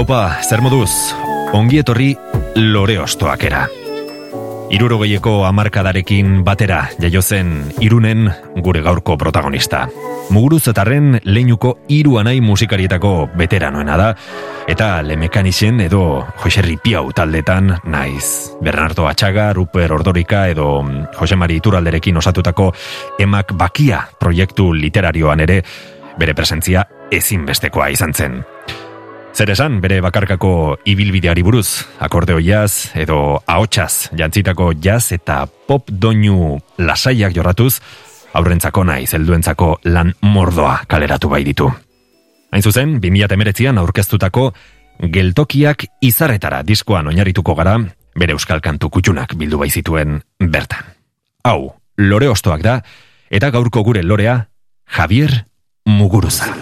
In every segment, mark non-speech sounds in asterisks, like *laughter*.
Haupa, zer moduz, ongi etorri lore ostoakera. Irurogeieko amarkadarekin batera jaio zen irunen gure gaurko protagonista. Muguruz etarren leinuko hiru anai musikarietako veteranoena da, eta lemekanixen edo Joserri Piau taldetan naiz. Bernardo Atxaga, Ruper Ordorika edo Jose Mari Ituralderekin osatutako emak bakia proiektu literarioan ere bere presentzia ezinbestekoa izan zen. Zer esan, bere bakarkako ibilbideari buruz, akordeo jaz edo ahotsaz jantzitako jaz eta pop doinu lasaiak jorratuz, aurrentzako nahi zelduentzako lan mordoa kaleratu bai ditu. Hain zuzen, 2008an aurkeztutako geltokiak izarretara diskoan oinarrituko gara, bere euskal kantu kutxunak bildu bai zituen bertan. Hau, lore ostoak da, eta gaurko gure lorea, Javier Muguruza.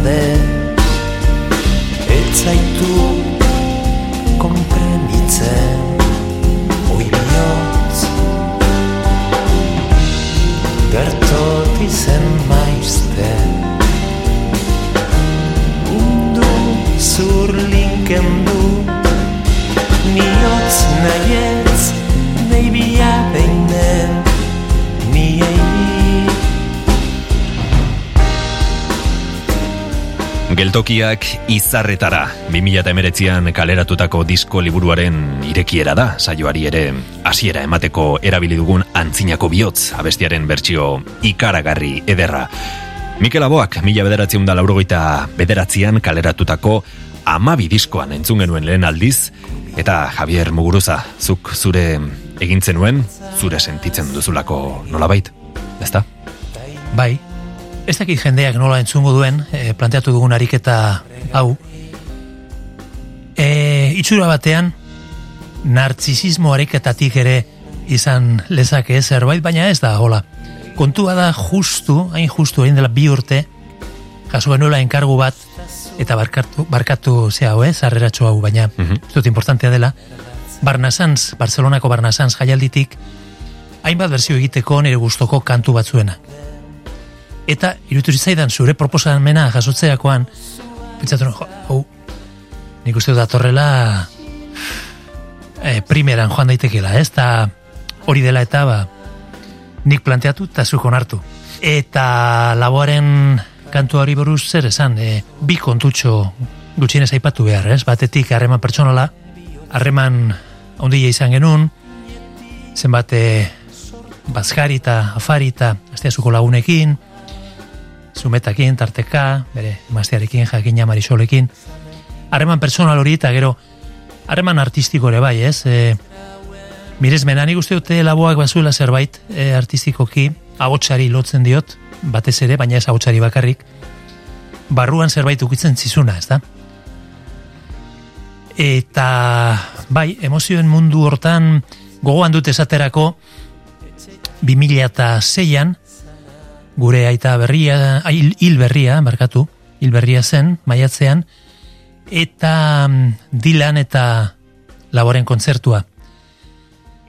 Flamende Ez zaitu komprenitzen Oi bihotz. Gertot izen maizte Mundu zur linken du Niotz nahietz Geltokiak izarretara, 2008an kaleratutako disko liburuaren irekiera da, saioari ere hasiera emateko erabili dugun antzinako bihotz, abestiaren bertsio ikaragarri ederra. Mikel Aboak, mila bederatziun da laurogeita bederatzean kaleratutako amabi diskoan entzun genuen lehen aldiz, eta Javier Muguruza, zuk zure egintzen nuen, zure sentitzen duzulako nolabait, ezta? Bai, ez dakit jendeak nola entzungo duen, e, planteatu dugun ariketa hau. E, itxura batean, nartzisismo ariketatik ere izan lezake zerbait, baina ez da, hola. Kontua da justu, hain justu, hain dela bi urte, jaso genuela enkargu bat, eta barkatu, barkatu ze hau, eh, zarreratxo hau, baina Mhm. ez dut importantea dela, Barnasantz, Barcelonako Barnasantz jaialditik, hainbat berzio egiteko nire gustoko kantu batzuena. Eta iruturi zaidan zure proposamena jasotzeakoan, pentsatu jo, hau, nik uste dut e, primeran joan daitekela, ez? Ta hori dela eta ba, nik planteatu eta zuk onartu. Eta laboaren kantu hori buruz zer esan, e, bi kontutxo gutxienez aipatu behar, ez? Batetik harreman pertsonala, harreman ondia izan genuen, zenbat e, bazkari eta afari eta asteazuko lagunekin, zumetakin, tarteka, bere emaztearekin, jakina marisolekin, harreman personal hori eta gero harreman artistiko ere bai, ez? E, miresmena nik uste dute laboak bazuela zerbait e, artistikoki, ahotsari lotzen diot, batez ere, baina ez ahotsari bakarrik, barruan zerbait ukitzen zizuna, ez da? Eta, bai, emozioen mundu hortan gogoan dut esaterako 2006an gure aita berria, hil hil berria, markatu, hilberria zen, maiatzean, eta mm, Dylan eta laboren kontzertua.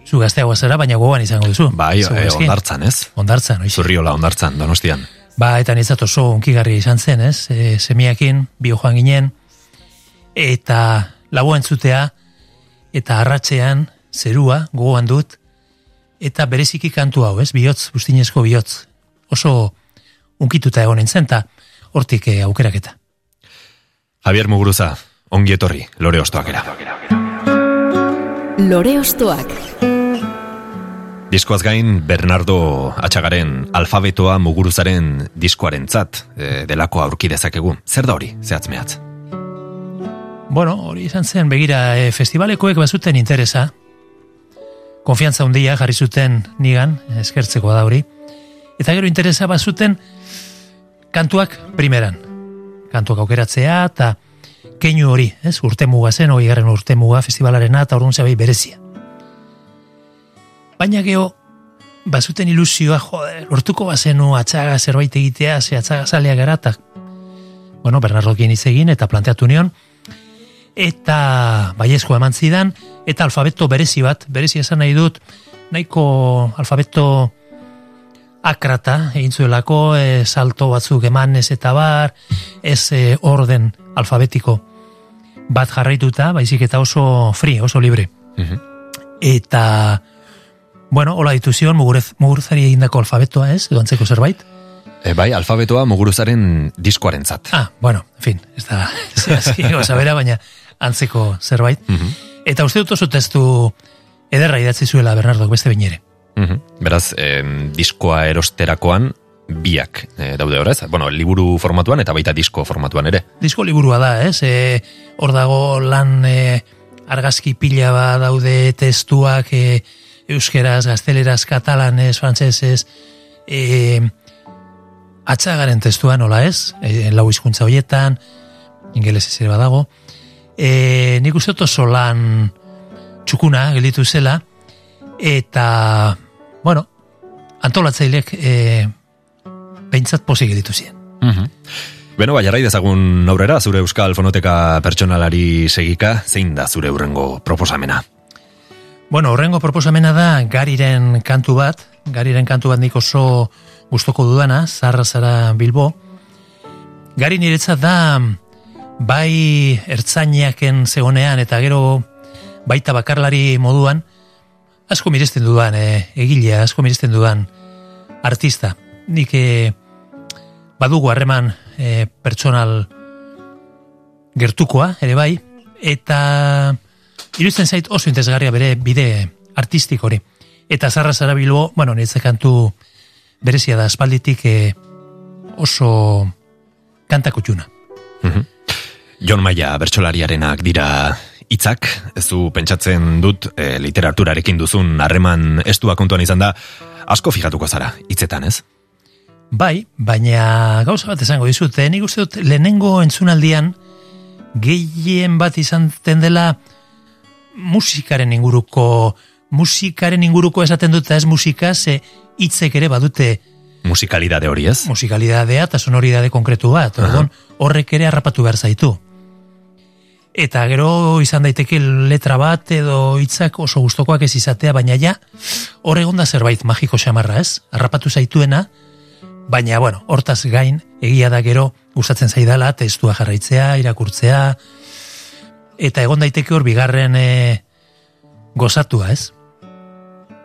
Zu gazteagoa zera, baina gogoan izango duzu. Bai, e, ondartzan, ez? Ondartzan, oiz. Zurriola ondartzan, donostian. Ba, eta nitzat oso unkigarria izan zen, ez? E, semiakin, bio joan ginen, eta laboa entzutea, eta arratzean, zerua, gogoan dut, eta bereziki kantu hau, ez? Bihotz, bustinezko bihotz. Oso unkituta egon nintzen, eta hortik eh, aukeraketa. Javier Muguruza, ongi etorri, lore ostoakera. Lore Ostoak. Diskoaz gain, Bernardo Atxagaren alfabetoa Muguruzaren diskoaren zat, e, delako aurki dezakegu. Zer da hori, zehatz mehatz? Bueno, hori izan zen, begira, e, festivalekoek bazuten interesa, konfiantza handia jarri zuten nigan, eskertzeko da hori, eta gero interesa bazuten kantuak primeran. Kantuak aukeratzea, eta keinu hori, ez, urte muga zen, hori garen urte muga festivalarena, eta orduan zabei berezia. Baina geho, bazuten ilusioa, jode, lortuko bazenu atxaga zerbait egitea, ze atxaga zalea gara, bueno, Bernardokin hitz egin, eta planteatu nion, eta baiezko eman zidan, eta alfabeto berezi bat, berezi esan nahi dut, nahiko alfabeto akrata egin zuelako, e, salto batzuk eman ez eta bar, ez e, orden alfabetiko bat jarraituta, baizik eta oso free, oso libre. Eta, bueno, hola dituzion, mugurez, muguruzari egindako alfabetoa ez, edo zerbait. E, bai, alfabetoa Muguruzaren diskoaren zat. Ah, bueno, en fin, ez da *laughs* gauza bera, baina antzeko zerbait. Eta uste dut oso testu ederra idatzi zuela Bernardok beste binere. Mhm. Beraz, em, diskoa erosterakoan biak e, daude horrez. Bueno, liburu formatuan eta baita disko formatuan ere. Disko liburua da, ez? E, hor dago lan e, argazki pila ba daude testuak e, euskeraz, gazteleraz, katalanez, frantsesez, e, atxagaren testua nola ez? E, lau hizkuntza horietan, ingelesez ere badago. E, nik uste oso lan txukuna gelditu zela, eta, antolatzailek e, behintzat pozik gelditu ziren. Beno, bai, jarrai dezagun aurrera, zure Euskal Fonoteka pertsonalari segika, zein da zure urrengo proposamena? Bueno, horrengo proposamena da gariren kantu bat, gariren kantu bat nik oso gustoko dudana, zarra zara Bilbo. Gari niretzat da bai ertzainaken zegonean eta gero baita bakarlari moduan, asko miresten dudan e, egilea, asko miresten dudan artista. Nik e, badugu harreman e, pertsonal gertukoa, ere bai, eta iruditzen zait oso interesgarria bere bide artistik hori. Eta zarra zara bilbo, bueno, niretzat kantu berezia da aspalditik e, oso kantako txuna. Jon Maia bertsolariarenak dira hitzak, ez du pentsatzen dut e, literaturarekin duzun harreman estua kontuan izan da, asko fijatuko zara, hitzetan ez? Bai, baina gauza bat esango dizut, eh? nik uste dut lehenengo entzunaldian gehien bat izan dela musikaren inguruko musikaren inguruko esaten dut ez musika, ze hitzek ere badute Musikalidade hori ez? musikalidadea eta sonoridade konkretu bat, orduan horrek ere harrapatu behar zaitu. Eta gero izan daiteke letra bat edo hitzak oso gustokoak ez izatea, baina ja, hor egon da zerbait magiko xamarra ez, harrapatu zaituena, baina, bueno, hortaz gain, egia da gero gustatzen zaidala, testua jarraitzea, irakurtzea, eta egon daiteke hor bigarren e, gozatua ez.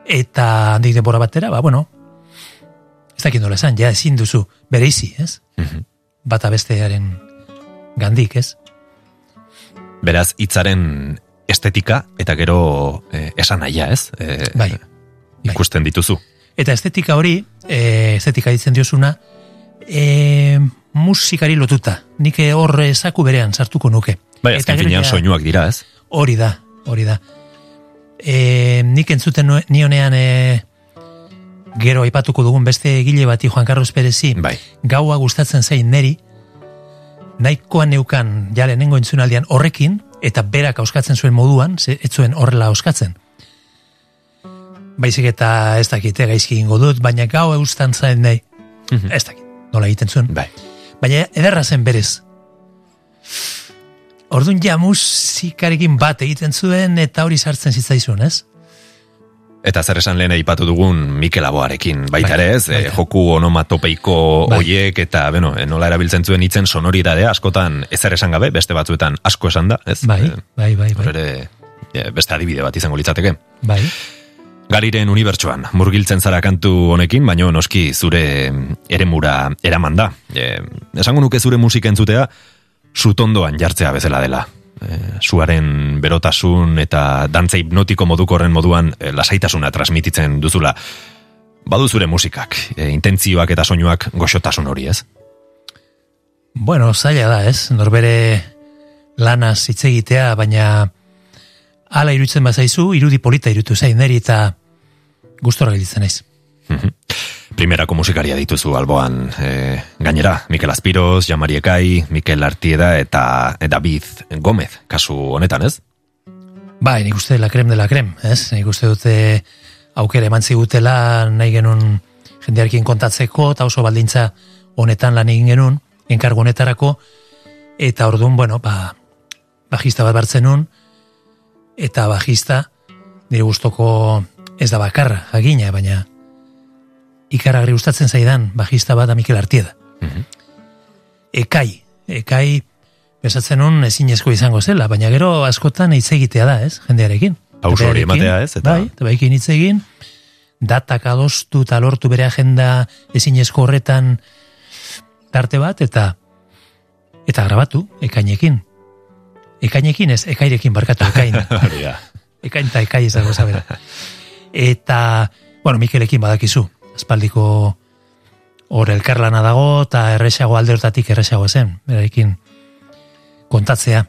Eta handik denbora batera, ba, bueno, ez dakit nola esan, ja ezin duzu bereizi, ez? Bata bestearen gandik, ez? Beraz, hitzaren estetika eta gero e, esan nahia ez? E, Bai. Ikusten dituzu. Eta estetika hori, e, estetika ditzen diozuna, e, musikari lotuta. Nik hor ezaku berean sartuko nuke. Bai, Eta azken gero finean soinuak dira ez? Hori da, hori da. E, nik entzuten nionean e, gero aipatuko dugun beste egile bati Juan Carlos Perezi Bai. gaua gustatzen zain neri nahikoa neukan ja lehenengo entzunaldian horrekin eta berak auskatzen zuen moduan, ze, ez zuen horrela auskatzen. Baizik eta ez dakite gaizki egingo dut, baina gau eustan zain nahi. Ez dakit, nola egiten zuen. Bai. baina ederra zen berez. Orduan ja musikarekin bat egiten zuen eta hori sartzen zitzaizun, ez? Eta zer esan lehen aipatu dugun Mikel Aboarekin, baita Bai, ere ez, baita. joku onomatopeiko Bai. hoiek eta, bueno, eh, nola erabiltzen zuen hitzen sonoridadea askotan ezer esan gabe, beste batzuetan asko esan da, ez? Bai, Eh, bai, bai, bai. ere, eh, beste adibide bat izango litzateke. Bai, Gariren unibertsuan, murgiltzen zara kantu honekin, baino noski zure eremura eraman da. E, esango nuke zure musika entzutea, sutondoan jartzea bezala dela. E, suaren berotasun eta dantza hipnotiko moduko horren moduan e, lasaitasuna transmititzen duzula. Badu zure musikak, e, intentzioak eta soinuak goxotasun hori ez? Bueno, zaila da, ez? Norbere lanaz hitz egitea, baina hala iruditzen bazaizu, irudi polita irutu zain neri eta gustora gelditzen naiz. Primerako musikaria dituzu alboan, e, gainera, Mikel Azpiroz, Jamari Ekai, Mikel Artieda eta David Gomez, kasu honetan ez? Bai, nik uste la krem de la krem, ez? Nik uste dute aukera eman zigutela nahi genuen jendearekin kontatzeko eta oso baldintza honetan lan egin genuen, enkargo honetarako, eta orduan, bueno, ba, bajista bat bartzen nun, eta bajista, nire gustoko ez da bakarra, jakina, baina ikaragarri gustatzen zaidan bajista bat da Mikel Artieda. Ekai, ekai, besatzen nun ezinezko izango zela, baina gero askotan hitz egitea da, ez, jendearekin. Pauso hori ematea, ez, eta- Bai, eta baikin hitz egin, datak adostu eta lortu bere agenda ezinezko horretan tarte bat, eta eta grabatu, ekainekin. Ekainekin ez, ekairekin barkatu, ekain. *laughs* Ekain eta ekai ezago zabera. Eta, bueno, Mikelekin badakizu, espaldiko hor elkarlana dago, eta erresago alde hortatik erresago zen, berarekin kontatzea.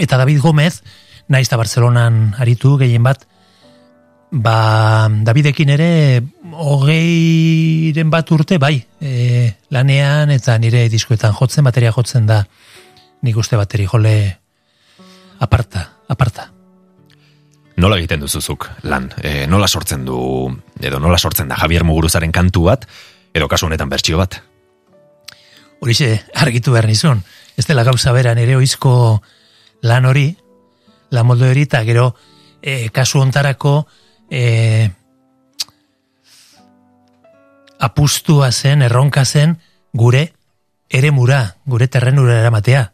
Eta David Gomez, naiz eta Barcelonan aritu gehien bat, ba, Davidekin ere hogeiren bat urte, bai, e, lanean eta nire diskoetan jotzen, bateria jotzen da, nik uste bateri jole aparta, aparta. Nola egiten duzuzuk lan? E, nola sortzen du, edo nola sortzen da Javier Muguruzaren kantu bat, edo kasu honetan bertsio bat? Horixe argitu behar nizun. Ez dela gauza bera nire oizko lan hori, lan molde hori, eta gero e, kasu ontarako e, apustua zen, erronka zen, gure eremura, gure terrenura eramatea.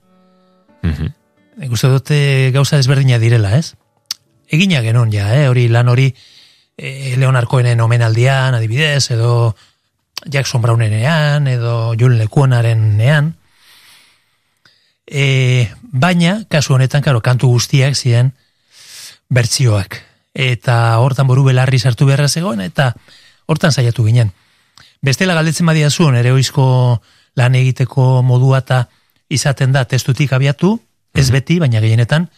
Mhm. Nik uste dute gauza desberdina direla, ez? Egina genuen ja, eh? hori lan hori e, Leonarkoenen omenaldian, adibidez, edo Jackson Brownenean, edo Julen Lekuonaren nean. E, baina, kasu honetan, karo, kantu guztiak ziren bertsioak. Eta hortan boru belarri sartu beharra zegoen, eta hortan saiatu ginen. Bestela galdetzen badia ere oizko lan egiteko modua eta izaten da testutik abiatu, ez beti, baina gehienetan,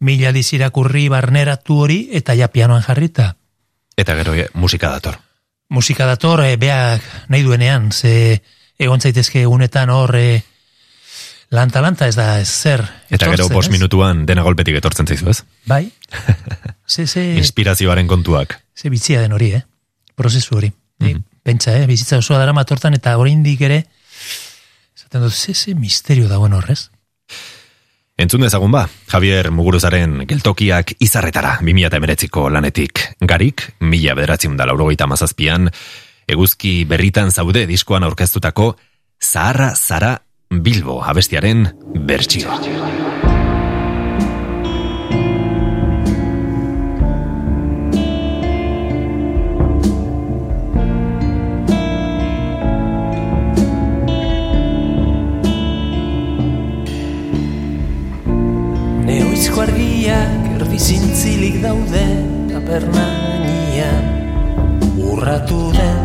mila aldiz irakurri barneratu hori, eta ja pianoan jarrita. Eta gero e, musika dator. Musika dator, e, beak nahi duenean, ze egon zaitezke egunetan hor e, lanta-lanta ez da ez zer. Eta gero bost minutuan dena golpetik etortzen zaizu, ez? Bai. *laughs* Ze, ze, Inspirazioaren kontuak. ze bitzia den hori, eh? Prozesu hori. Mhm. Pentsa, eh? Bizitza osoa dara matortan eta oraindik ere esaten dut, ze, ze misterio dagoen horrez. Entzun dezagun ba, Javier Muguruzaren geltokiak izarretara 2008ko lanetik. Garik, mila bederatziun da laurogeita mazazpian, eguzki berritan zaude diskoan aurkeztutako Zaharra Zara Bilbo abestiaren bertsioa. Zintzilik daude taberna gainean Urratu den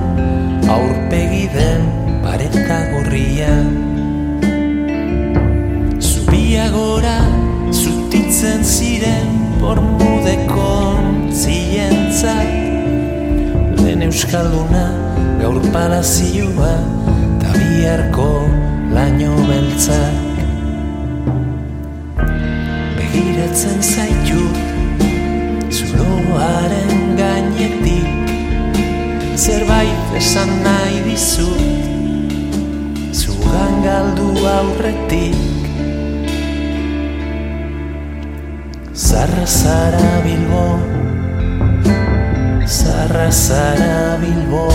aurpegi den pareta gorrian Zubia gora zutitzen ziren bormudekon zientzat Den euskalduna gaur palazioa ta biharko laino beltzak. Begiratzen zaitut zuloaren gainetik zerbait esan nahi dizut. Zugan galdu aurretik. Zarra zara bilbo. Zarra zara bilbo.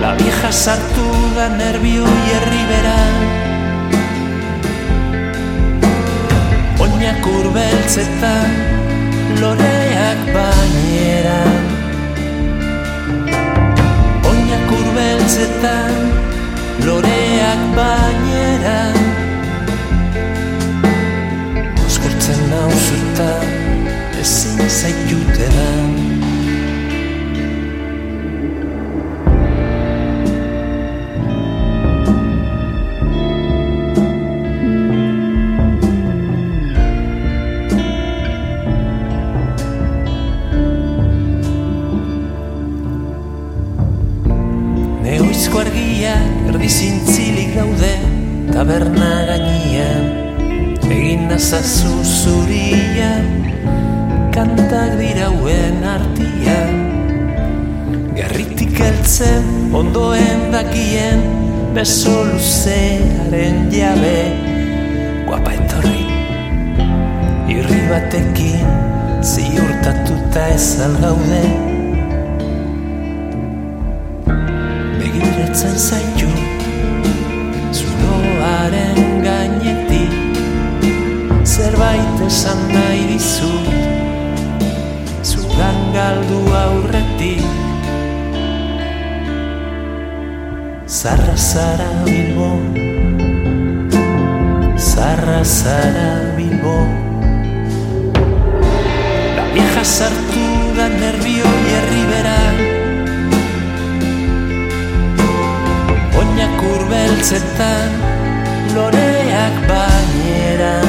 La vieja sartu da nervio hierri beran Oinak urbeltzetan loreak baineran Oinak urbeltzetan loreak baineran Oskortzen nauzuta ezin zaituteran Neoizko erdi zintzilik daude taberna gainean. Egin nazazu zuria kantak dirauen artian Garritik heltzen ondoen dakien beso luzearen jabe. Guapa etorri irri batekin ziurtatuta ez algaude Begiratzen zaitu zuloaren gainetik Zerbait esan nahi dizut Zugan galdu aurretik Zarra zara bilbo. Zarra zara bilbo. La vieja sartu da nervio hierri beran Oinak urbeltzetan loreak baineran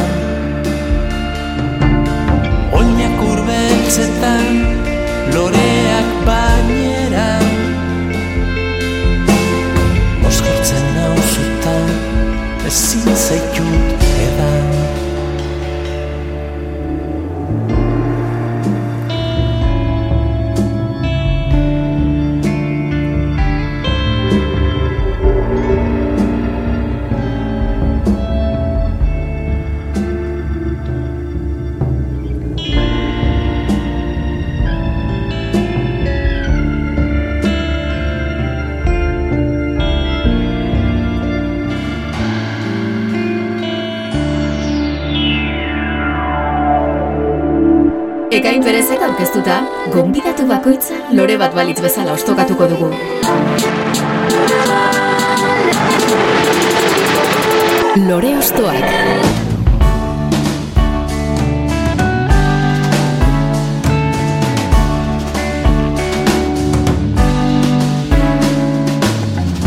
Oinak urbeltzetan loreak baineran Moskortzen nauzutan ezin zaitut gonbidatu bakoitza lore bat balitz bezala ostokatuko dugu. Lore ostoak.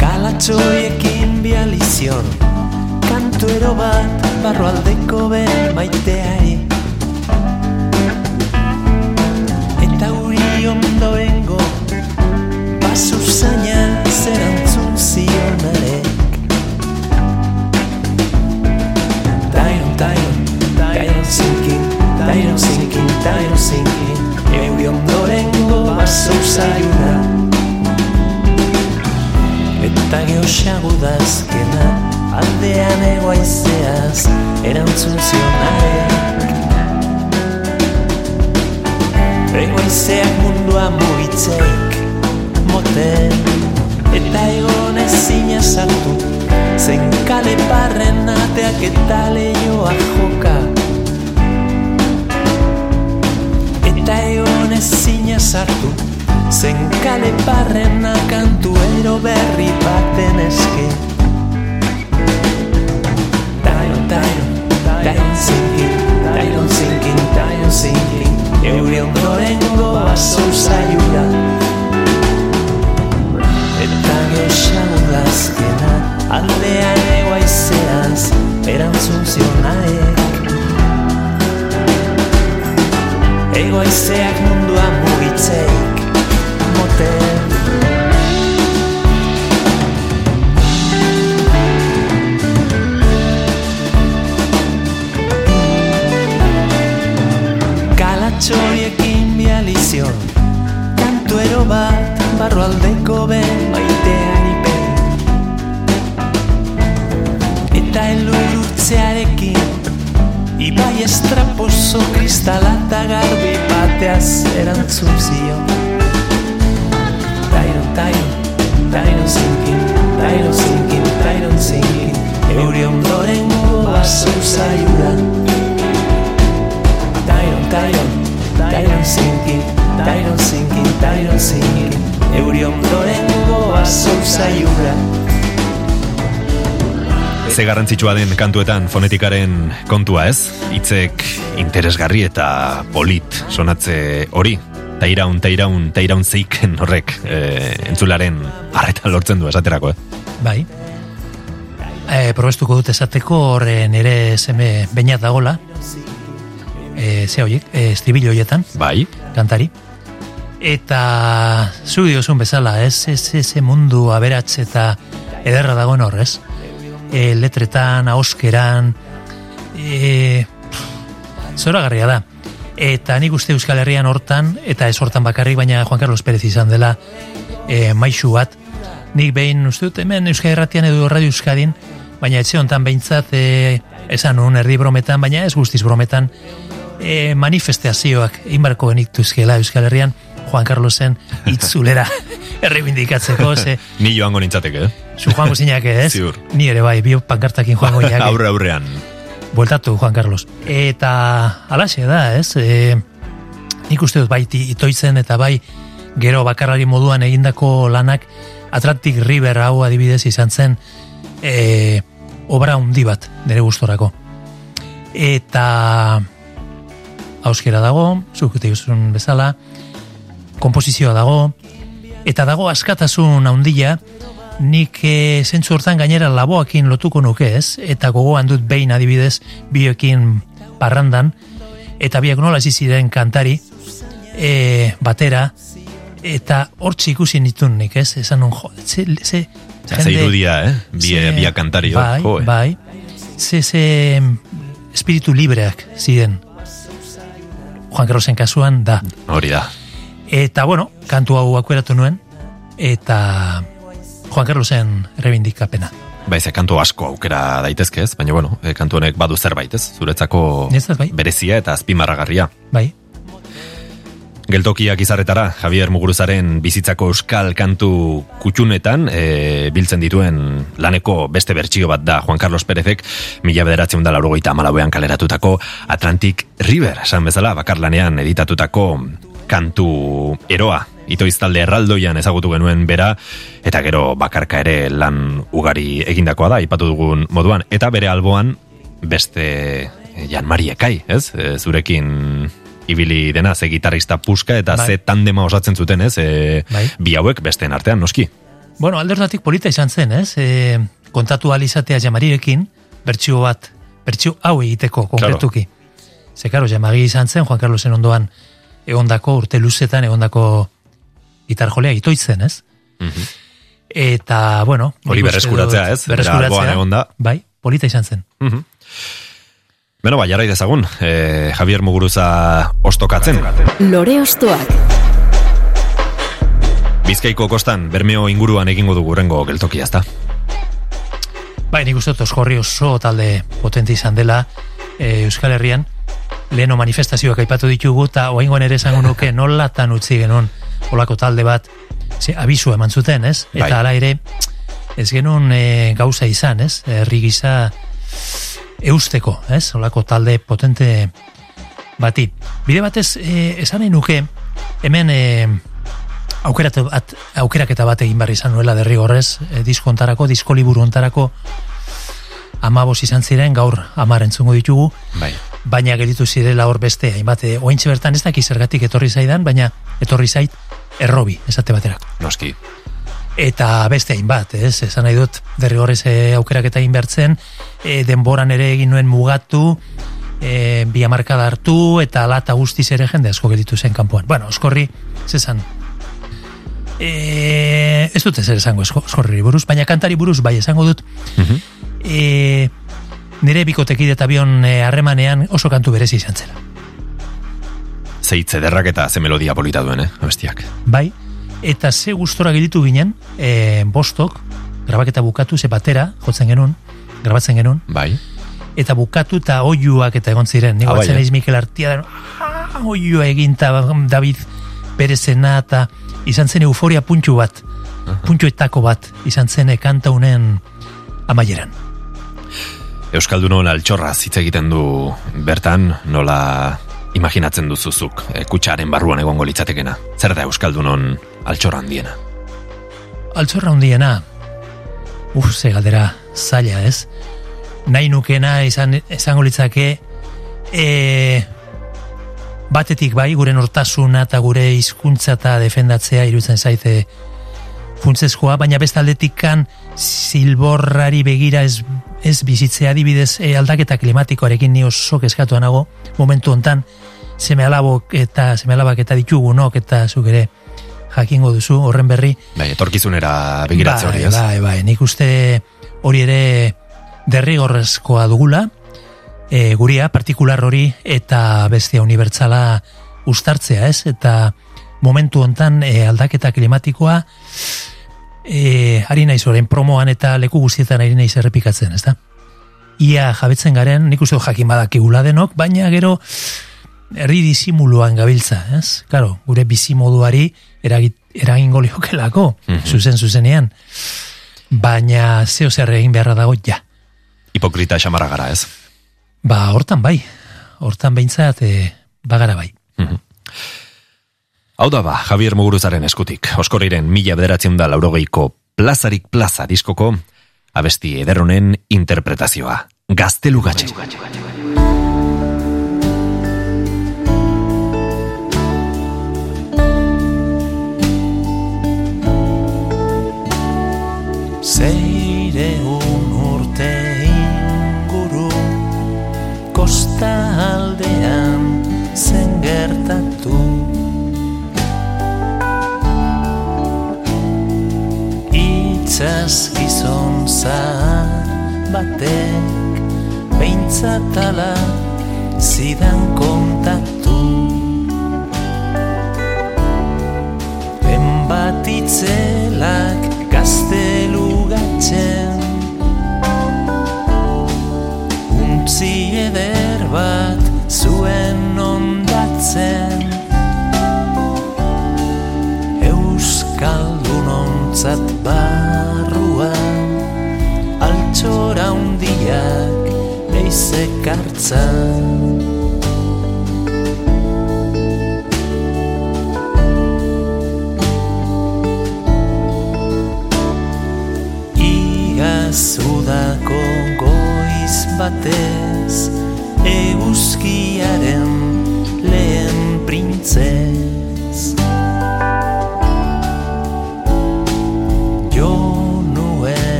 Kalatxoiekin bializion Kantuero bat barroaldeko ben maiteari basu zaiuna Eta geosagu dazkena Aldean egoaizeaz Erantzun zionarek Egoaizeak mundua mugitzeik Moten Eta egon ezina sartu Zen kale parren ateak eta lehioa joka Eta egon ezina sartu Zen kale parrena kantuero berri baten eske. Tyron, Tyron, Tyron sinking, Tyron sinking, Tyron sinking Euri ondorengo baso zaiura. Eta geosago dazkena Aldean egoaizeaz Erantzun zionaek Egoaizeak mundua mugitzeik Moten. Kalatxoriekin bializion Kantuero bat barroaldeko ben maitean ipen. Eta elurutzearekin Ibai estraposo kristalata garbi bateaz erantzun zion. Tairo, tairo, tairo zinkin, tairo zinkin, tairo zinkin. Euri ondoren baso zaiura Tairo, tairo, tairo zinkin, tairo zinkin, tairo zinkin. Euri ondoren baso zaiura Ze garrantzitsua den kantuetan fonetikaren kontua ez? Hitzek interesgarri eta polit sonatze hori. Tairaun, tairaun, tairaun zeiken horrek e, entzularen arreta lortzen du esaterako, eh? Bai. E, probestuko dut esateko horre nire seme bainat dagola. E, ze horiek, e, estribillo horietan, Bai, kantari. Eta zu diozun bezala, ez, ez, ez, mundu aberatz eta ederra dagoen horrez. E, letretan, ahoskeran, e, zoragarria da. Eta nik uste Euskal Herrian hortan, eta ez hortan bakarrik, baina Juan Carlos Pérez izan dela e, maixu bat. Nik behin uste dut hemen Euskal Herratian edo Radio Euskadin, baina etxe hontan behintzat e, esan nun erdi brometan, baina ez guztiz brometan, e, manifestazioak inbarko genituzkela Euskal Herrian Juan Carlosen *laughs* itzulera errebindikatzeko, ze *laughs* ni joango nintzateke, eh? zu joango zinak ez? Ziur. Ni ere bai, bi pankartakin joango *laughs* zinak. Aurre aurrean. Bueltatu Juan Carlos. Eta alaxe da, ez? E, nik uste dut bai itoitzen eta bai gero bakarrari moduan egindako lanak Atlantic River hau adibidez izan zen e, obra handi bat nire gustorako. Eta hauskera dago, zuk duzun bezala, komposizioa dago, eta dago askatasun handia, nik e, zentzu hortan gainera laboakin lotuko nuke ez, eta gogoan dut behin adibidez bioekin parrandan, eta biak nola ziren kantari, e, batera, eta hortxe ikusi nitun nik ez, esan nun, jo, ze, ze, Ze irudia, eh? Bie, ze- bia kantari bai, jo, eh? bai, ze, ze espiritu libreak ziren, Juan Carlosen kasuan da. Hori da. Eta, bueno, kantu hau akueratu nuen, eta Juan Carlosen rebindikapena. Bai, ze kantu asko aukera daitezke ez, baina bueno, eh, kantu honek badu zerbait ez, zuretzako Niretzat bai. berezia eta azpimarragarria. Bai, Geltokiak izarretara, Javier Muguruzaren bizitzako euskal kantu kutxunetan, e, biltzen dituen laneko beste bertsio bat da Juan Carlos Perezek, mila bederatzen da laurogeita amalauean kaleratutako Atlantic River, esan bezala, bakarlanean editatutako kantu eroa, itoiz talde erraldoian ezagutu genuen bera, eta gero bakarka ere lan ugari egindakoa da, ipatu dugun moduan, eta bere alboan beste eh, Jan Mari Ekai, ez? E, zurekin ibili dena, ze gitarrista puska eta Bai. ze tandema osatzen zuten, ez? E, Bai. Bi hauek besteen artean, noski. Bueno, alde hortatik polita izan zen, ez? E, kontatu alizatea jamarirekin, bertsio bat, bertsio hau egiteko konkretuki. Ze, karo, jamari izan zen, Juan Carlosen ondoan egondako, urte luzetan egondako gitar jolea itoitzen, ez? Eta, bueno... Hori berreskuratzea, ez? Alboan egonda. Bai, polita izan zen. Mhm. Beno, ba, jarrai dezagun, e, Javier Muguruza ostokatzen. Lore Ostoak. Bizkaiko kostan, Bermeo inguruan egingo dugu rengo geltoki, ezta? Bai, nik uste dut oso talde potente izan dela e, Euskal Herrian, leheno manifestazioak aipatu ditugu, eta oaingoan ere esango nuke *laughs* nolatan utzi genuen olako talde bat, ze, abisu eman zuten, ez? Eta Bai. hala ere, ez genuen e, gauza izan, ez? Herri gisa eusteko, ez? Olako talde potente bati. Bide batez, e, esan nahi nuke, hemen e, aukerat, at, aukeraketa bat egin behar izan nuela derrigorrez, e, disko ontarako, disko liburu ontarako amabos izan ziren, gaur amar entzungo ditugu, Bai. Baina gelditu zirela hor beste, hainbat, e, ointxe bertan ez dakiz zergatik etorri zaidan, baina etorri zait errobi, esate baterako. Noski. Eta beste hainbat, ez, esan nahi dut derrigorrez e, aukeraketa egin bertzen, e, denboran ere egin nuen mugatu, e, bi hamarkada hartu, eta lata guztiz ere jende asko gelditu zen kanpoan. Bueno, oskorri, zezan, e, ez dut ezer esango oskorri buruz, baina kantari buruz bai esango dut, Mhm. e, nire bikotekide eta bion e, harremanean oso kantu berezi izan zela. Zeitze derrak eta ze melodia polita duen, eh? Abestiak. Bai, eta ze gustora gelditu ginen, e, bostok, grabaketa bukatu, ze batera, jotzen genuen, grabatzen genuen, Bai. eta bukatu eta oiuak eta egon ziren. Nik Ah, batzen eh? naiz Mikel Artia da, ah, oiua egin eta David Perezena eta izan zen euforia puntxu bat, puntxuetako bat, izan zen kanta unen amaieran. Euskaldunon altxorraz hitz egiten du bertan, nola imaginatzen duzuzuk, e, kutsaren barruan egongo litzatekena. Zer da Euskaldunon altxorra handiena? Altxorra hundiena, uf, ze galdera zaila ez, nahi nukena izan, izango litzake, e, batetik bai, gure nortasuna eta gure hizkuntza eta defendatzea irutzen zaite funtsezkoa, baina beste aldetikan silborrari begira ez, ez bizitzea. Adibidez e, aldaketa klimatikoarekin ni oso kezkatuan nago momentu hontan. Seme alabok eta seme alabak eta ditugunok eta zuk ere jakingo duzu horren berri. Bai, etorkizunera begiratze hori, ez? Bai, bai, nik uste hori ere derrigorrezkoa dugula, e, guria, partikular hori, eta bestia unibertsala ustartzea, ez? Eta momentu hontan e, aldaketa klimatikoa, e, ari naiz orain promoan eta leku guztietan ari naiz errepikatzen, ez da? Ia jabetzen garen, nik uste jakin badakigula denok, baina gero herri disimuluan gabiltza, ez? Claro, gure bizimoduari eragit, eragingo liokelako, Mhm. zuzen zuzenean. Baina zeo zer egin beharra dago ja. Hipokrita xamarra gara, ez? Ba, hortan bai. Hortan behintzat e, bagara bai. Hau da ba, Javier Muguruzaren eskutik, oskorriren mila bederatzen da laurogeiko plazarik plaza diskoko, abesti ederronen interpretazioa. Gaztelu gatxe.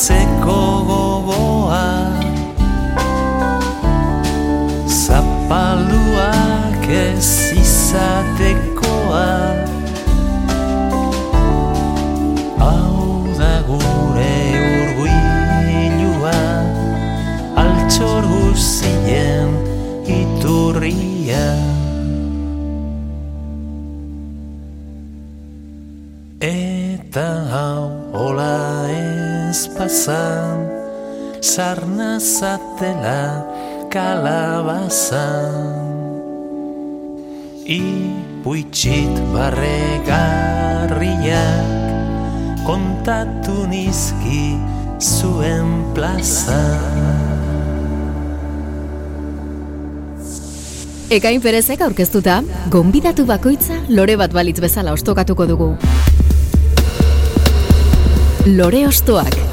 seco. Pasan Sarna zatela kalabazan Ipuitxit barregarriak Kontatu nizki zuen plaza Ekain perezek aurkeztuta, gonbidatu bakoitza lore bat balitz bezala ostokatuko dugu. Lore ostoak.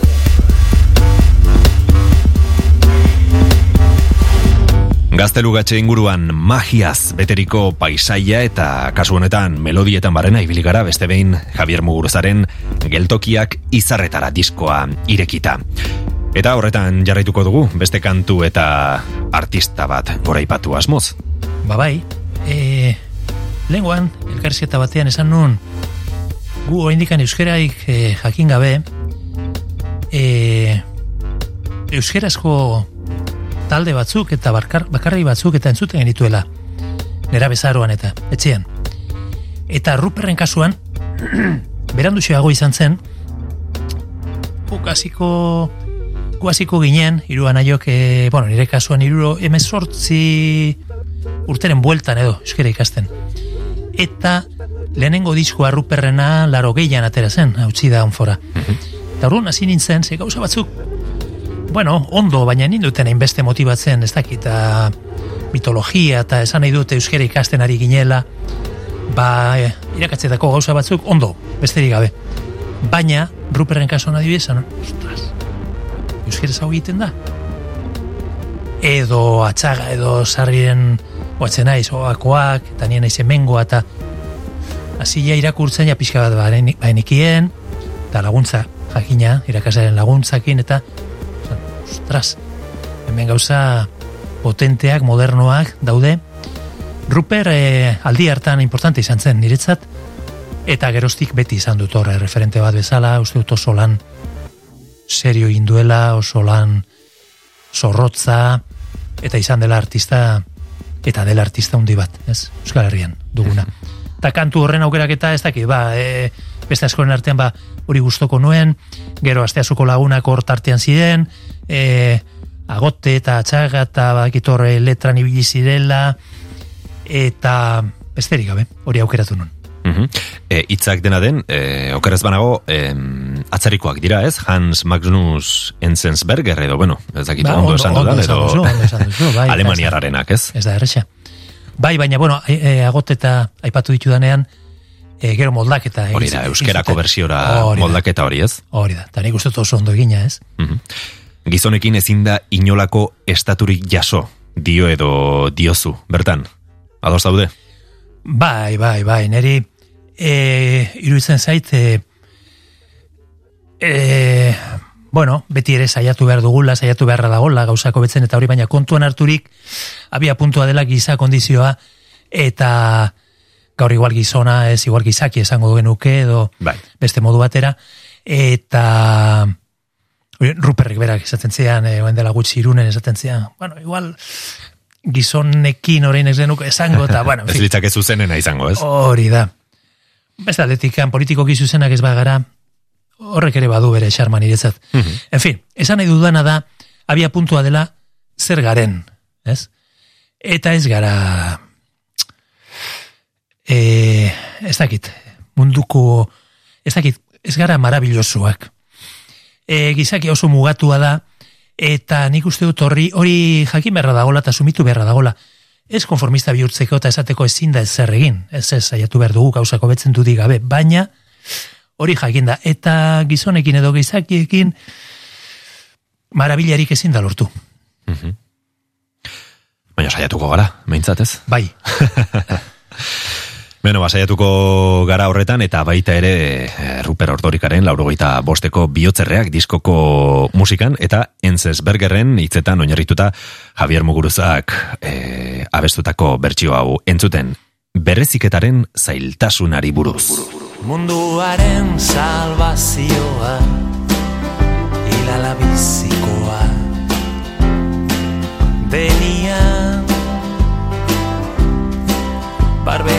Gaztelugatxe inguruan magiaz beteriko paisaia eta kasu honetan melodietan barrena ibili gara beste behin Javier Muguruzaren geltokiak izarretara diskoa irekita. Eta horretan jarraituko dugu beste kantu eta artista bat goraipatu asmoz. Ba bai, e, lenguan, elkarrizketa batean esan nun, gu oindikan euskeraik e, jakin gabe, e, euskerazko talde batzuk eta barkar, bakarri batzuk eta entzuten genituela. Nera bezaroan eta etxean. Eta ruperren kasuan *clears throat* berandu izan zen gukasiko gukasiko ginen iruan aiok e, bueno, nire kasuan iruro emezortzi urteren bueltan edo euskera ikasten. Eta lehenengo diskoa ruperrena laro gehian atera zen hau da onfora. Mhm. eta hori hasi nintzen ze gauza batzuk bueno, ondo, baina ninduten hainbeste motibatzen, ez dakit, mitologia eta esan nahi dute euskera ikasten ari ginela, ba, e, irakatzetako gauza batzuk, ondo, besterik gabe. Baina, Ruperren kaso nahi bezan, ostras, euskera zau egiten da? Edo atxaga, edo sarrien oatzen naiz, oakoak, eta nien naiz emengoa, eta azila irakurtzen, ja pixka bat bainikien, eta laguntza, jakina, irakasaren laguntzakin, eta ostras, hemen gauza potenteak, modernoak daude. Ruper eh, aldi hartan importante izan zen niretzat, eta gerostik beti izan dut horre referente bat bezala, uste dut oso lan serio induela, oso lan zorrotza, eta izan dela artista, eta dela artista hundi bat, ez? Euskal Herrian duguna. Eta kantu horren aukerak eta ez dakit, ba, e, beste askoren artean, ba, hori gustoko nuen, gero asteazuko lagunak hor tartean ziren, e, agote eta atxaga eta bakitorre letran ibili zirela eta besterik gabe, hori aukeratu nun. Mhm. E, itzak dena den, e, okeraz banago, e, atzarikoak dira ez, Hans Magnus Enzensberger edo, bueno, ez dakit ba, ondo, esan dudan, edo bai, *laughs* alemaniararenak, ez? Ez da, erresa. Bai, baina, bueno, e, e, agote eta aipatu ditu danean, e, gero moldaketa. Hori da, euskerako bersiora moldaketa hori, ez? Hori da, eta nik uste oso ondo egina, ez? Mm gizonekin ezin da inolako estaturik jaso, dio edo diozu, bertan, ados daude? Bai, bai, bai, neri e, iruditzen zait, e, e, bueno, beti ere saiatu behar dugula, saiatu beharra dagola, gauzako betzen, eta hori baina kontuan harturik, abia puntua dela giza kondizioa, eta gaur igual gizona, ez igual gizaki esango genuke, edo bai. beste modu batera, eta Ruperrik berak esaten zian, e, dela gutxi irunen esaten zian, bueno, igual gizonekin orain ez denuk esango, eta, bueno, en fin. Ez litzak ez zuzenena izango, ez? Hori da. Besta aldetikan, politiko gizuzenak ez bagara, horrek ere badu bere xarman iretzat. Mhm. En fin, esan nahi dudana da, abia puntua dela, zer garen, ez? Eta ez gara, e, ez dakit, munduko, ez dakit, ez gara marabillosuak e, gizaki oso mugatua da, eta nik uste dut horri, hori jakin beharra dagola eta sumitu beharra dagola. Ez konformista bihurtzeko eta esateko ezin da ez zer egin, ez ez saiatu behar dugu gauzako betzen dudik gabe, baina hori jakin da, eta gizonekin edo gizakiekin marabilarik ezin da lortu. Mm Baina saiatuko gara, meintzatez? Bai. *laughs* Beno, basaiatuko gara horretan eta baita ere e, Ruper Ordorikaren laurogeita bosteko bihotzerreak diskoko musikan eta Enzes Bergerren hitzetan oinarrituta Javier Muguruzak e, abestutako bertsio hau entzuten berreziketaren zailtasunari buruz. Munduaren salvazioa hilala bizikoa denian barbero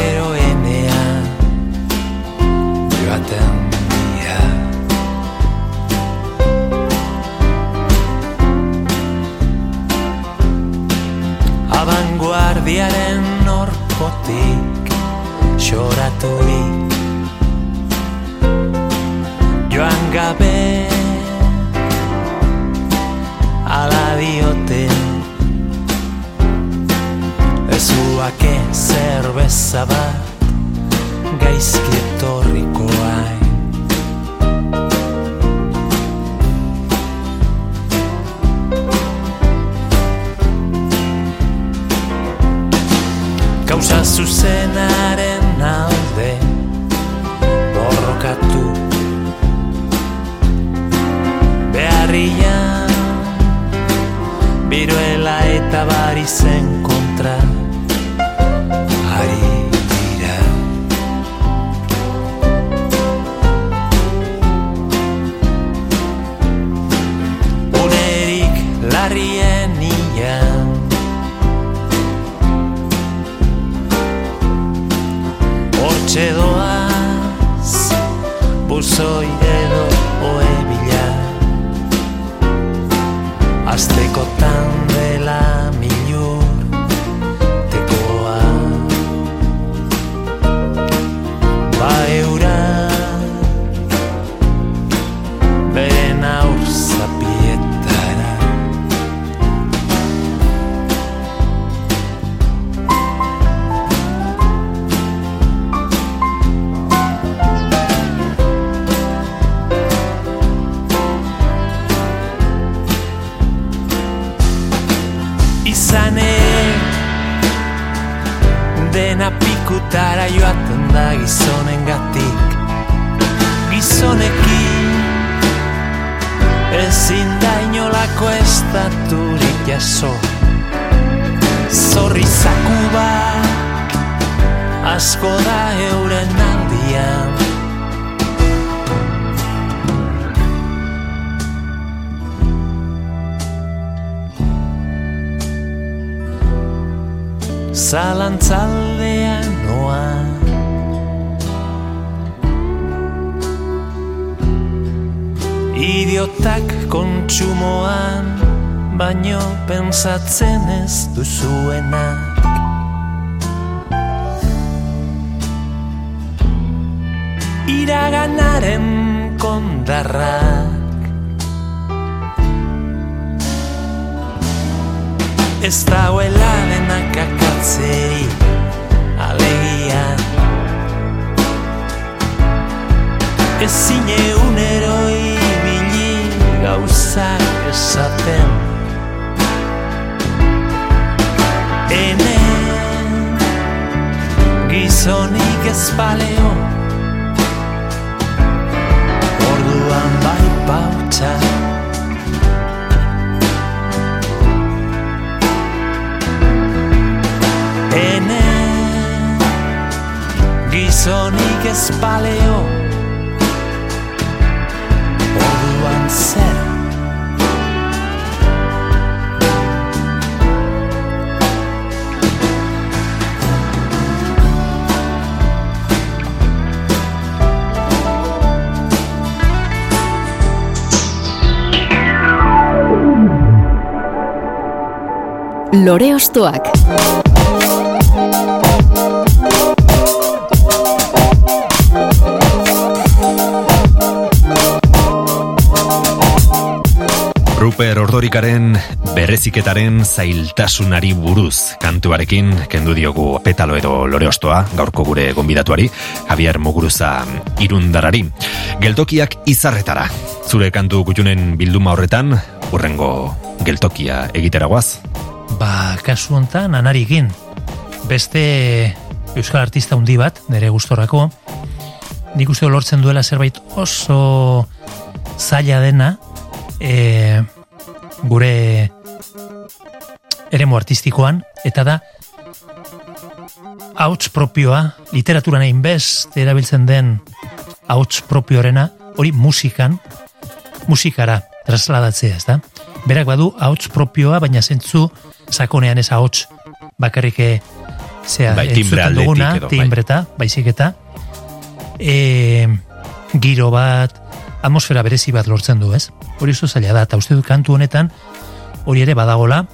ez duzuenak Iraganaren kondarrak. Ez dauela denak akatzeri alegia. Ez zine unero ibili gauzak esaten Ene gizonik ez baleo. Orduan bai bautxak Ene gizonik ez baleo. Orduan zer Lore Ostoak. Ruper Ordorikaren bereziketaren zailtasunari buruz kantuarekin kendu diogu petalo edo loreostoa gaurko gure gonbidatuari Javier Muguruza irundarari. Geltokiak izarretara. Zure kantu kutxunen bilduma horretan, urrengo geltokia egiteragoaz. Ba, kasu hontan anarikin. Beste euskal artista handi bat, nire gustorako, nik uste lortzen duela zerbait oso zaila dena, e, gure eremu artistikoan, eta da hauts propioa, literaturan egin best erabiltzen den hauts propioarena, hori musikan, musikara trasladatzea, ez da? Berak badu hauts propioa, baina zentzu sakonean ez hauts bakarrik eh, zea, Bai, timbre entzuten duguna, edo, bai. timbreta, baizik eta e, giro bat, atmosfera berezi bat lortzen du, ez? Hori oso zaila da, eta uste dut kantu honetan hori ere badagola.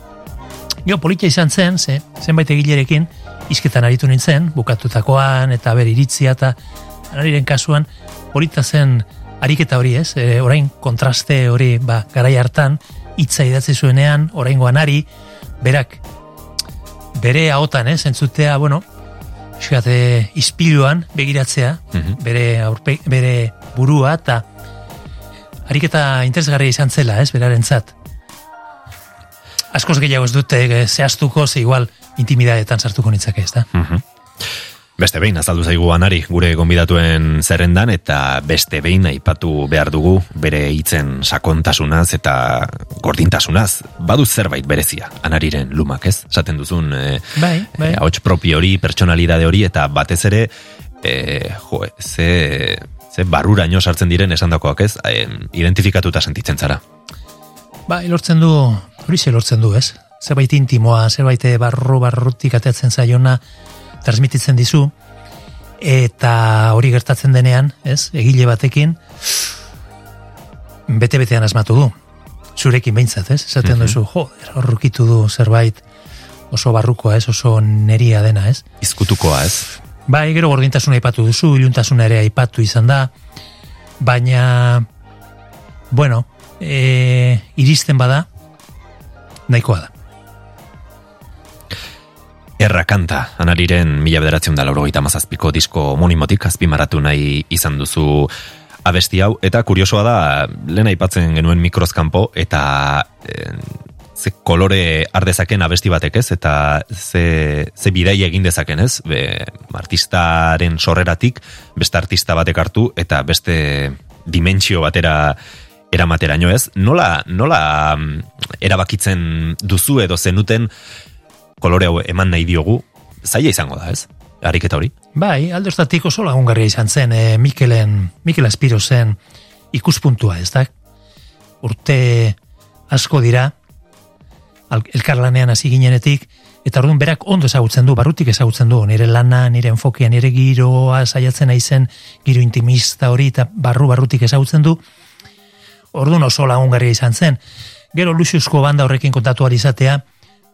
Jo, politia izan zen, ze, zenbait egilerekin, izketan aritu nintzen, bukatutakoan, eta ber iritzia, eta anariren kasuan, polita zen ariketa hori ez, e, orain kontraste hori ba, garai hartan, hitza idatzi zuenean, orain ari, berak, bere ahotan ez, entzutea, bueno, xikate, ispiluan begiratzea, Mhm. bere, aurpe, bere burua, eta ariketa interesgarria izan zela, ez, berarentzat. Askoz gehiago ez dute eh, zehaztuko, ze igual intimidadetan sartuko nitzake, ez da? Mhm. Beste behin azaldu zaigu anari gure gonbidatuen zerrendan eta beste behin aipatu behar dugu bere hitzen sakontasunaz eta gordintasunaz. Badu zerbait berezia anariren lumak, ez? Esaten duzun eh, Bai, bai. eh, ahots propio hori, pertsonalidade hori eta batez ere eh, jo, ze, ze barruraino sartzen diren esandakoak, ez? Eh, identifikatuta sentitzen zara. Bai, lortzen du, hori ze lortzen du, ez? Zerbait intimoa, zerbait barru barrutik ateatzen zaiona transmititzen dizu, eta hori gertatzen denean, ez? Egile batekin, bete-betean asmatu du. Zurekin behintzat, ez? Esaten Mhm. duzu, jo, horrukitu du zerbait oso barrukoa, ez? Oso neria dena, ez? Izkutukoa, ez? Bai, gero gordintasuna aipatu duzu, iluntasuna ere aipatu izan da, baina, bueno, e, iristen bada, nahikoa da. Erra kanta, anariren mila bederatzen da laurogeita mazazpiko disko homonimotik azpimarratu nahi izan duzu abesti hau, eta kuriosoa da, lehen aipatzen genuen mikrozkampo, eta eh, ze kolore ardezaken abesti batek ez, eta ze, ze bidei egin dezaken ez, be, artistaren sorreratik, beste artista batek hartu, eta beste dimentsio batera eramateraino ez, nola, nola mm, erabakitzen duzu edo zenuten kolore hau eman nahi diogu, zaila izango da, ez? Ariketa hori. Bai, aldostatik oso lagungarria izan zen, e, Mikelen, Mikel Aspiro zen ikuspuntua, ez da? Urte asko dira, elkarlanean hasi ginenetik, eta orduan berak ondo ezagutzen du, barrutik ezagutzen du, nire lana, nire enfokia, nire giroa saiatzen naizen, giro intimista hori, eta barru barrutik ezagutzen du, orduan oso lagungarria izan zen. Gero Luxiusko banda horrekin kontatu izatea,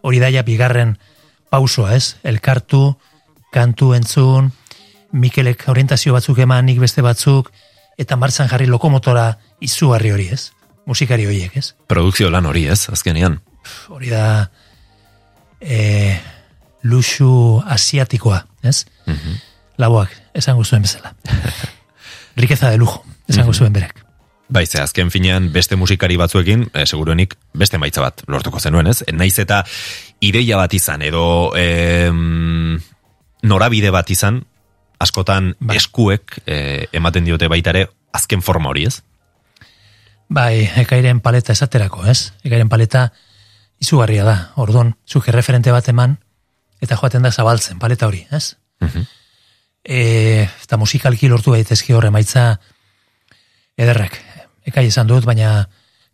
hori daia bigarren pausoa, ez? Elkartu, kantu entzun, Mikelek orientazio batzuk eman, nik beste batzuk, eta martzan jarri lokomotora izugarri hori, ez? Musikari horiek, ez? Produkzio lan hori, ez? Azkenean. Hori da e, luxu asiatikoa, ez? Mhm. Laboak, esango zuen bezala. *laughs* Riqueza de lujo, esango zuen berak. Bai, ze azken finean beste musikari batzuekin, e, seguruenik beste maitza bat lortuko zenuen, ez? Naiz eta ideia bat izan, edo em, norabide bat izan, askotan Bai. eskuek e, ematen diote baita ere azken forma hori, ez? Bai, ekairen paleta esaterako, ez? Ekairen paleta izugarria da. Ordon, zuk erreferente bat eman, eta joaten da zabaltzen paleta hori, ez? Mhm. E, eta musikalki lortu daitezke horre maitza ederrak. Ekai esan dut, baina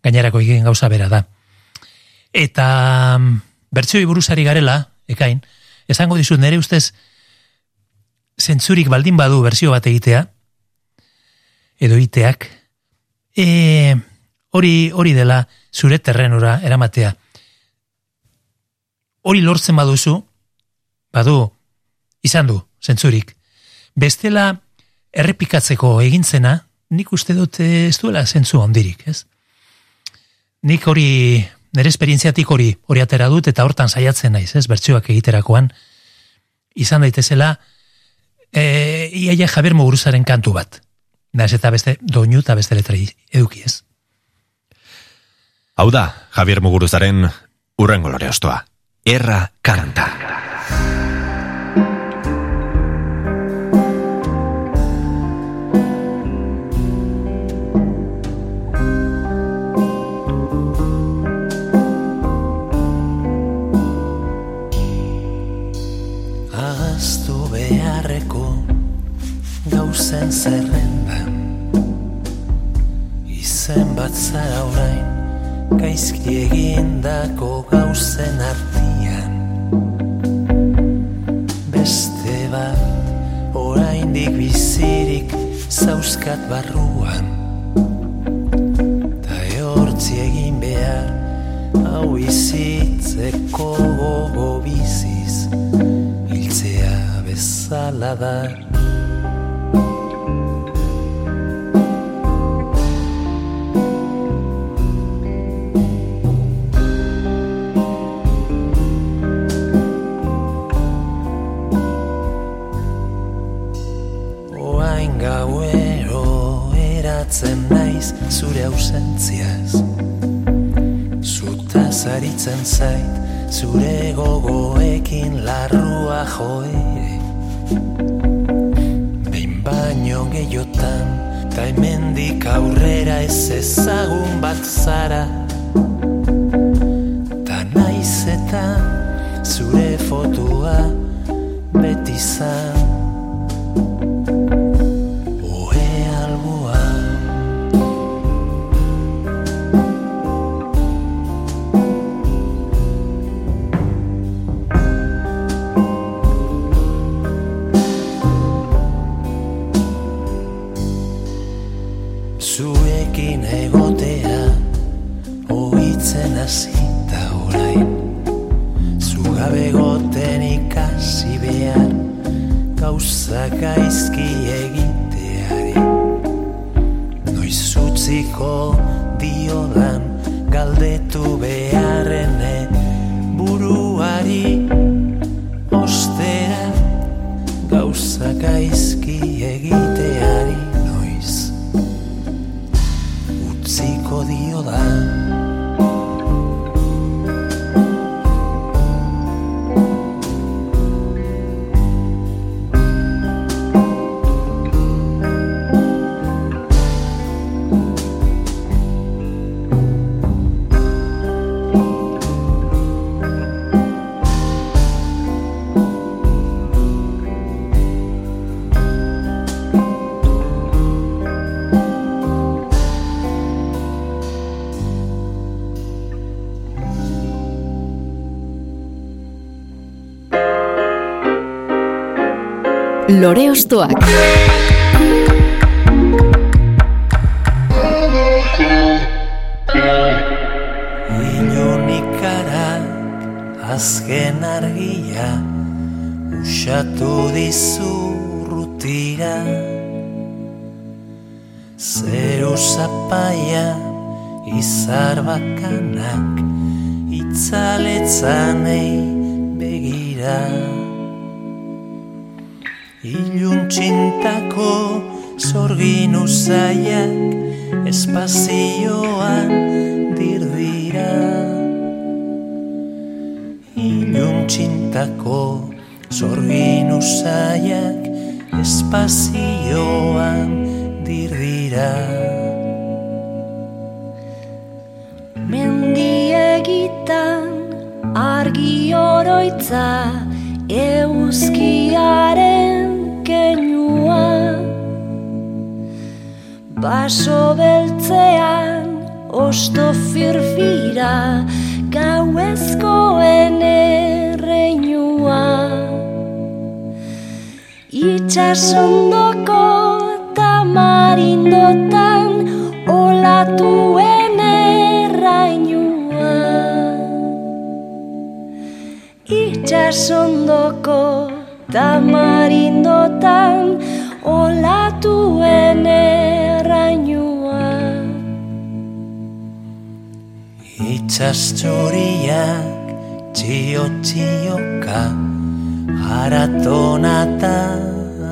gainerako egin gauza bera da. Eta mm, bertsioi buruzari garela, ekain, esango dizut nere ustez zentzurik baldin badu berzio bat egitea, edo iteak, e, hori hori dela zure terrenura eramatea. Hori lortzen baduzu, badu, izan du, zentzurik. Bestela errepikatzeko egintzena, nik uste dut ez duela zentzu ondirik, ez? Nik hori, nire esperientziatik hori, hori atera dut, eta hortan saiatzen naiz, ez? Bertsioak egiterakoan, izan daitezela, e, iaia Javier Muguruzaren kantu bat. Naiz eta beste doinu eta beste letra eduki ez. Hau da, Javier Muguruzaren urrengo lore ostoa. Erra kanta. Ahaztu gauzen zerrendan Izen bat zara orain gaizki egindako gauzen artian Beste bat oraindik bizirik zauzkat barruan. Ta ehortzi egin behar hau izitzeko gogo biziz hiltzea bezala da Sentitzen naiz zure ausentziaz. Zuta zaritzen zait zure gogoekin larrua joe. Behin baino gehiotan Ta hemendik aurrera ez ezagun bat zara. Ta naiz eta zure fotua beti zan Lore Ostoak. Azken argia Usatu dizu rutira Zeru zapaia izar bakanak Itzaletzanei begira Iluntxintako zorgin usaiak espazioan dirdira. Iluntxintako zorgin usaiak Baso beltzean osto firfira gauezkoen erreinua. Itxasondoko tamarindotan olatuen errainua. Itxasondoko tamarindotan olatuen errainua Itxasturiak txio-txioka Aratonata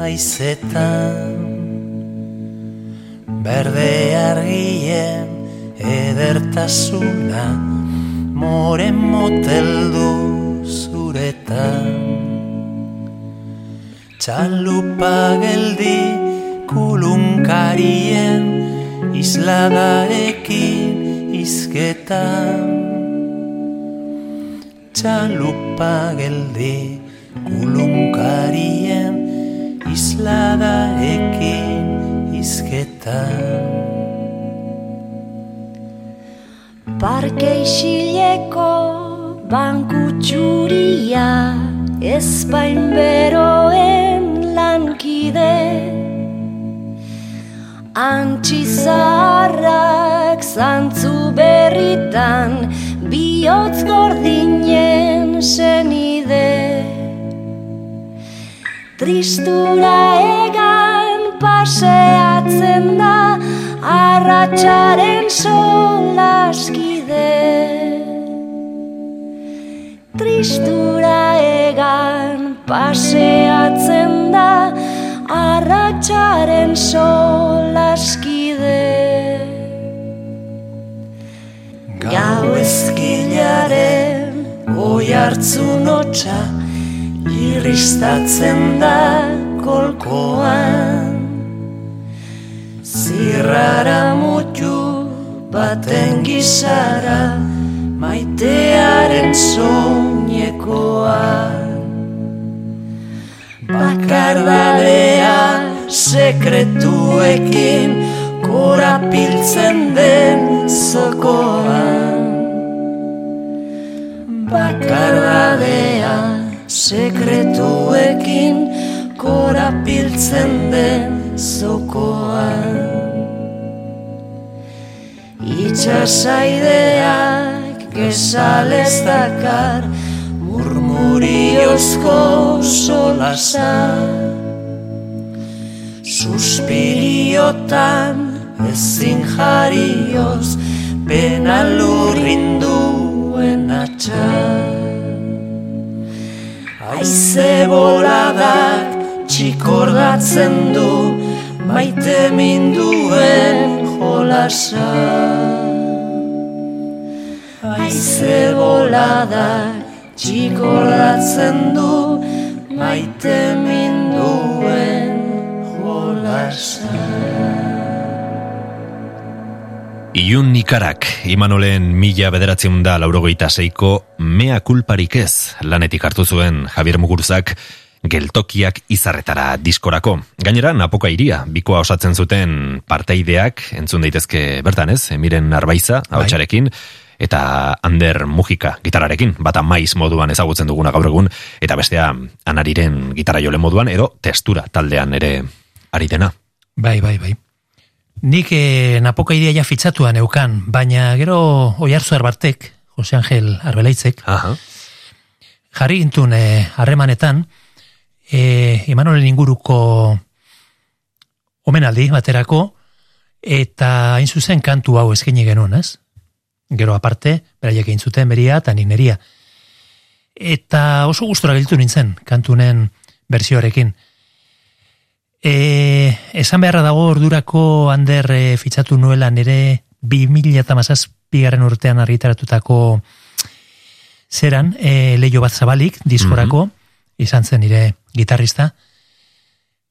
aizetan Berde argien edertasuna Moren moteldu zuretan. Txalupa geldi kulunkarien Isladarekin izketan Txalupa geldi kulunkarien Isladarekin izketan Parke isileko banku txuria Ezpain beroen lankide Antxizarrak zantzu berritan Biotz gordinen senide. Tristura egan paseatzen da Arratxaren solaskide. Tristura egan paseatzen da arratxaren solaskide Gau ezkilaren oi hartzu notxa irristatzen da kolkoan. Zirrara mutu baten gizara maitearen soinekoan. Bakardadea sekretuekin korapiltzen den zokoan. Bakardadea sekretuekin korapiltzen den zokoan. Itxasaideak gesalez dakar murmuriozko solasa Suspiriotan ezin jarioz pena lurrinduen atxa. Aize boladak txikordatzen du maite minduen jolasa. Aize boladak txikordatzen du maite minduen jolasa Iun Nikarak, Imanolen mila bederatzen da laurogeita seiko mea kulparik ez lanetik hartu zuen Javier Muguruzak geltokiak izarretara diskorako. Gainera, napoka iria, bikoa osatzen zuten parteideak, entzun daitezke bertan ez, miren arbaiza, hau eta Ander Mujika gitararekin, bata maiz moduan ezagutzen duguna gaur egun, eta bestea anariren gitarra jole moduan, edo testura taldean ere ari dena. Bai, bai, bai. Nik eh, napoka idea ja fitzatuan eukan, baina gero oi hartzu erbartek, Jose Angel Arbelaitzek, Aha. jarri gintun eh, harremanetan, eh, Imanolen inguruko omenaldi baterako, eta hain zuzen kantu hau eskaini genuen, ez? Gero aparte, beraiek egin zuten beria eta nik neria. Eta oso gustora gelditu nintzen, kantunen bersioarekin. E, esan beharra dago ordurako Ander e, fitxatu nuela nire 2000 garren urtean argitaratutako zeran, e, leio bat zabalik, diskorako, izan zen nire gitarrista,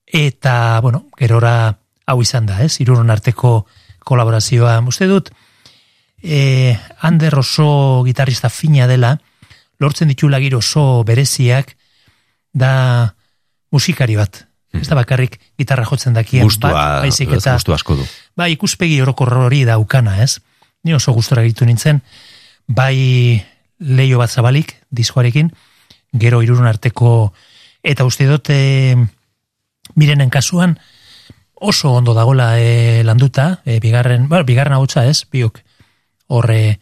eta, bueno, gerora hau izan da, ez, iruron arteko kolaborazioa. Uste dut, e, Ander oso gitarrista fina dela, lortzen ditula giro oso bereziak, da musikari bat. Ez da bakarrik gitarra jotzen dakien Gustua, bat, baizik eta gustu asko du. bai ikuspegi orokor hori daukana, ez? Ni oso gustora gitu nintzen, bai leio bat zabalik, diskoarekin, gero irurun arteko, eta uste dut, e, mirenen kasuan, oso ondo dagola e, landuta, e, bigarren, bueno, bigarren hautsa ez, biok, horre,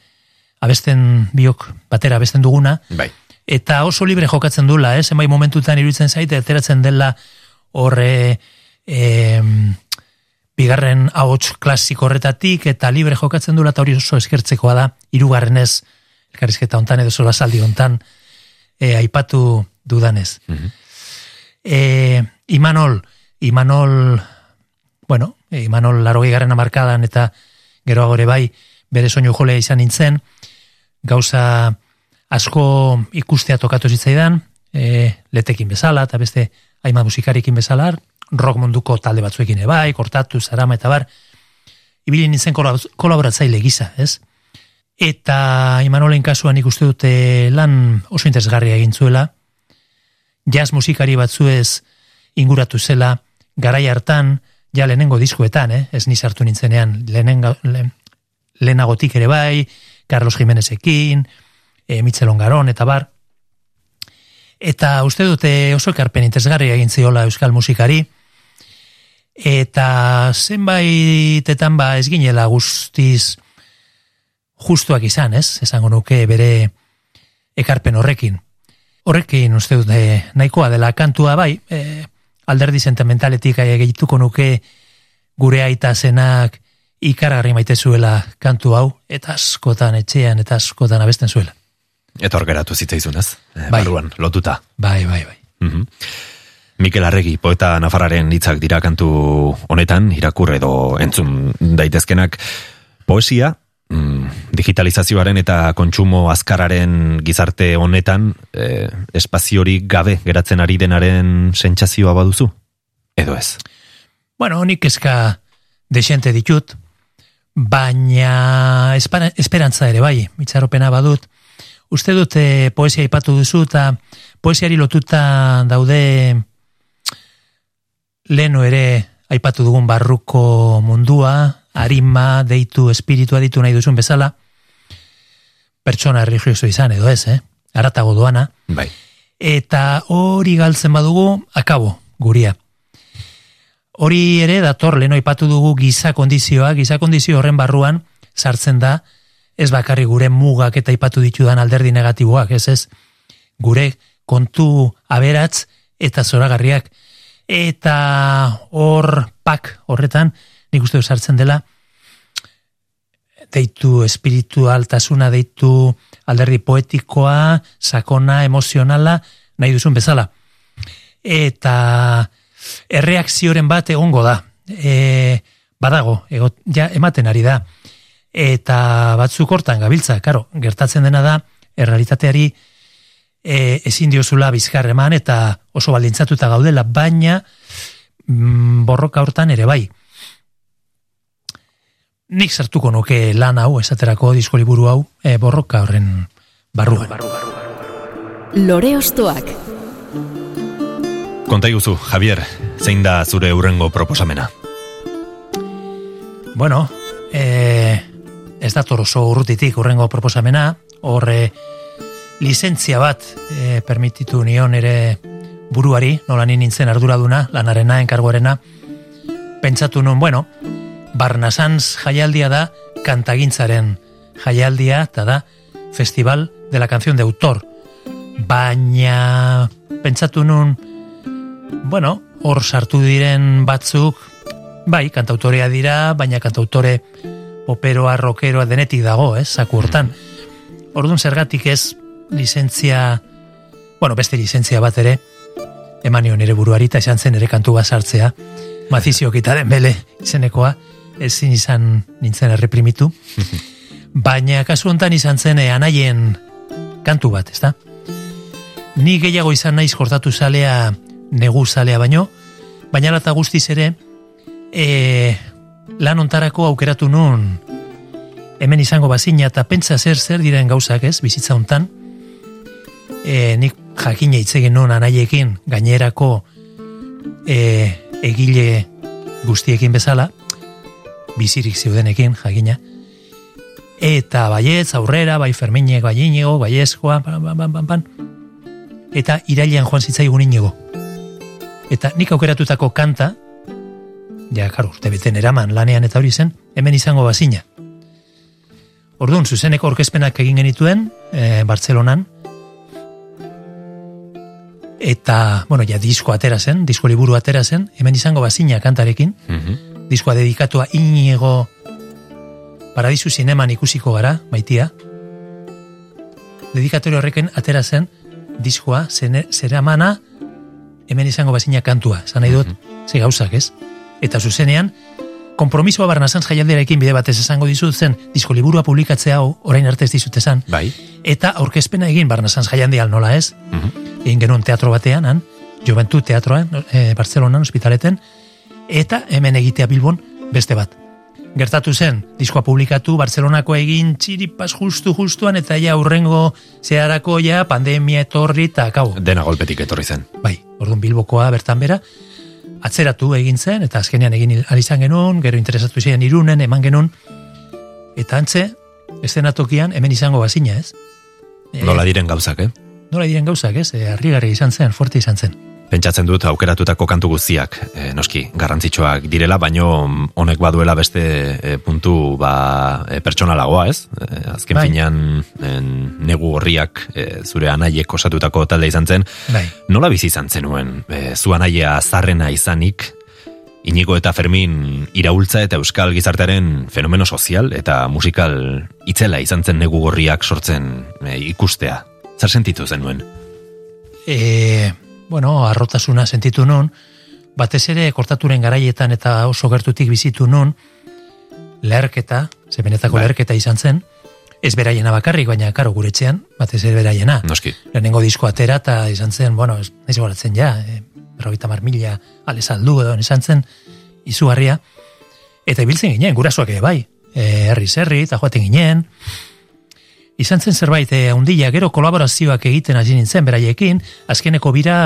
abesten biok batera abesten duguna, Bai. eta oso libre jokatzen dula, ez? Zenbait momentutan iruditzen zaite, ateratzen dela horre em, bigarren ahots klasiko horretatik, eta libre jokatzen dula, eta hori oso eskertzekoa da, irugarrenez, elkarrizketa hontan edo sola saldi hontan, e, aipatu dudanez. e, Imanol, Imanol, bueno, e, Imanol laro garren amarkadan, eta gero agore bai, bere soinu jolea izan nintzen, gauza asko ikustea tokatu zitzaidan, e, letekin bezala, eta beste hainbat musikarikin bezala, rock munduko talde batzuekin ere bai, kortatu, zarama eta bar, ibili nintzen kolab- kolaboratzaile gisa, ez? Eta Imanolen kasuan ikuste dute lan oso interesgarria egin zuela, jazz musikari batzuez inguratu zela, garai hartan, ja lehenengo diskoetan, eh? ez ni sartu nintzenean, lehenengo, lehen, lehenagotik ere bai, Carlos Jimenezekin, e, Michel Ongaron, eta bar. Eta uste dute oso ekarpen interesgarria egin ziola euskal musikari, eta zenbaitetan ba ez ginela guztiz justuak izan, ez? Esango nuke bere ekarpen horrekin. Horrekin uste dute nahikoa dela kantua bai, e, alderdi sentimentaletik egituko nuke gure aita zenak ikaragarri maite zuela kantu hau, eta askotan etxean, eta askotan abesten zuela. Eta hor geratu zitzaizun, ez? Eh, Bai. Barruan, lotuta. Bai, bai, bai. Mhm. Mikel Arregi, poeta Nafarraren hitzak dira kantu honetan, irakur edo entzun daitezkenak poesia, mm, digitalizazioaren eta kontsumo azkararen gizarte honetan e, espaziorik gabe geratzen ari denaren sentsazioa baduzu? Edo ez? Bueno, honik eska desente ditut, baina esperantza ere bai, mitzaropena badut. Uste dute poesia ipatu duzu eta poesiari lotuta daude leno ere aipatu dugun barruko mundua, arima, deitu, espiritua ditu nahi duzun bezala, pertsona religioso izan edo ez, eh? aratago doana. Bai. Eta hori galtzen badugu, akabo, guria. Hori ere dator leno ipatu dugu giza kondizioa, giza kondizio horren barruan sartzen da ez bakarri gure mugak eta ipatu ditudan alderdi negatiboak, ez ez gure kontu aberatz eta zoragarriak eta hor pak horretan nik uste sartzen dela deitu espiritualtasuna deitu alderdi poetikoa sakona, emozionala nahi duzun bezala eta erreakzioren bat egongo da. E, badago, ego, ja, ematen ari da. Eta batzuk hortan gabiltza, karo, gertatzen dena da, errealitateari e, ezin diozula bizkar eman eta oso baldintzatuta gaudela, baina mm, borroka hortan ere bai. Nik sartuko nuke lan hau, esaterako diskoliburu hau, e, borroka horren barruan. Lore ostoak. Konta iguzu, Javier, zein da zure urrengo proposamena? Bueno, e, ez da toroso urrutitik urrengo proposamena, horre lizentzia bat e, permititu nion ere buruari, nola nintzen arduraduna, lanarena, enkargoarena, pentsatu nun, bueno, Barnasans jaialdia da kantagintzaren jaialdia, eta da Festival de la Canción de Autor. Baina pentsatu nun, bueno, hor sartu diren batzuk, bai, kantautorea dira, baina kantautore operoa, rokeroa denetik dago, ez, zaku hortan. Orduan zergatik ez lizentzia, bueno, beste lizentzia bat ere, emanio nire buruari eta esan zen ere kantu sartzea, mazizio den bele izenekoa, ezin izan nintzen erreprimitu, *laughs* baina kasu hontan izan zen e, anaien kantu bat, ez da? Ni gehiago izan naiz kortatu zalea negu zalea baino, baina lata guztiz ere, e, lan ontarako aukeratu nun, hemen izango bazina eta pentsa zer zer diren gauzak ez, bizitza hontan, e, nik jakine itzegin nun anaiekin gainerako e, egile guztiekin bezala, bizirik zeudenekin jakina, eta baietz aurrera, bai ferminek, bai inigo, bai eskoa, pan, pan, pan, pan, eta irailean joan zitzaigun inigo eta nik aukeratutako kanta, ja, karo, urte beten eraman lanean eta hori zen, hemen izango bazina. Orduan, zuzeneko orkezpenak egin genituen, e, Bartzelonan, eta, bueno, ja, disko atera zen, disko liburu atera zen, hemen izango bazina kantarekin, mm diskoa dedikatua inigo paradizu zineman ikusiko gara, baitia, dedikatorio horreken atera zen, diskoa, zera mana, hemen izango bazina kantua, zan nahi dut, mm ze gauzak, ez? Eta zuzenean, kompromisoa barnazan jaialderekin bide batez esango dizut zen, disko liburua publikatzea hau, orain arte ez dizut esan. Bai. Eta aurkezpena egin barnazan jaialdean nola ez, mm egin genuen teatro batean, han, Juventud teatroan, e, Barcelonan, hospitaleten, eta hemen egitea Bilbon beste bat. Gertatu zen, diskoa publikatu, Barcelonako egin txiripas justu justuan, eta ja urrengo zeharako ja pandemia etorri eta kau. Dena golpetik etorri zen. Bai, orduan bilbokoa bertan bera, atzeratu egin zen, eta azkenean egin alizan genuen, gero interesatu ziren irunen, eman genuen, eta antze, estenatokian hemen izango bazina, ez? Nola diren gauzak, eh? Nola diren gauzak, ez? E, Arrigarri izan zen, fuerte izan zen. Pentsatzen dut aukeratutako kantu guztiak, e, noski, garrantzitsuak direla, baino honek baduela beste e, puntu ba, e, pertsonalagoa, ez? E, azken bai. finean negu horriak e, zure anaiek osatutako talde izan zen. Bai. Nola bizi izan zenuen, e, zu anaia zarrena izanik, Inigo eta Fermin iraultza eta euskal gizartearen fenomeno sozial eta musikal itzela izan zen negu gorriak sortzen ikustea. Zer sentitu zenuen? E, bueno, arrotasuna sentitu nun, batez ere kortaturen garaietan eta oso gertutik bizitu nun, leherketa, ze benetako Bai. leherketa izan zen, ez beraiena bakarrik, baina karo guretxean, batez ere beraiena. Noski. Lehenengo disko atera eta izan zen, bueno, ez naiz goratzen ja, e, berrogeita mar mila ale saldu edo izan zen izugarria. Eta ibiltzen ginen, gurasoak ere bai, e, herri zerri, eta joaten ginen. Izan zen zerbait, e, undila, gero kolaborazioak egiten hasi nintzen beraiekin, azkeneko bira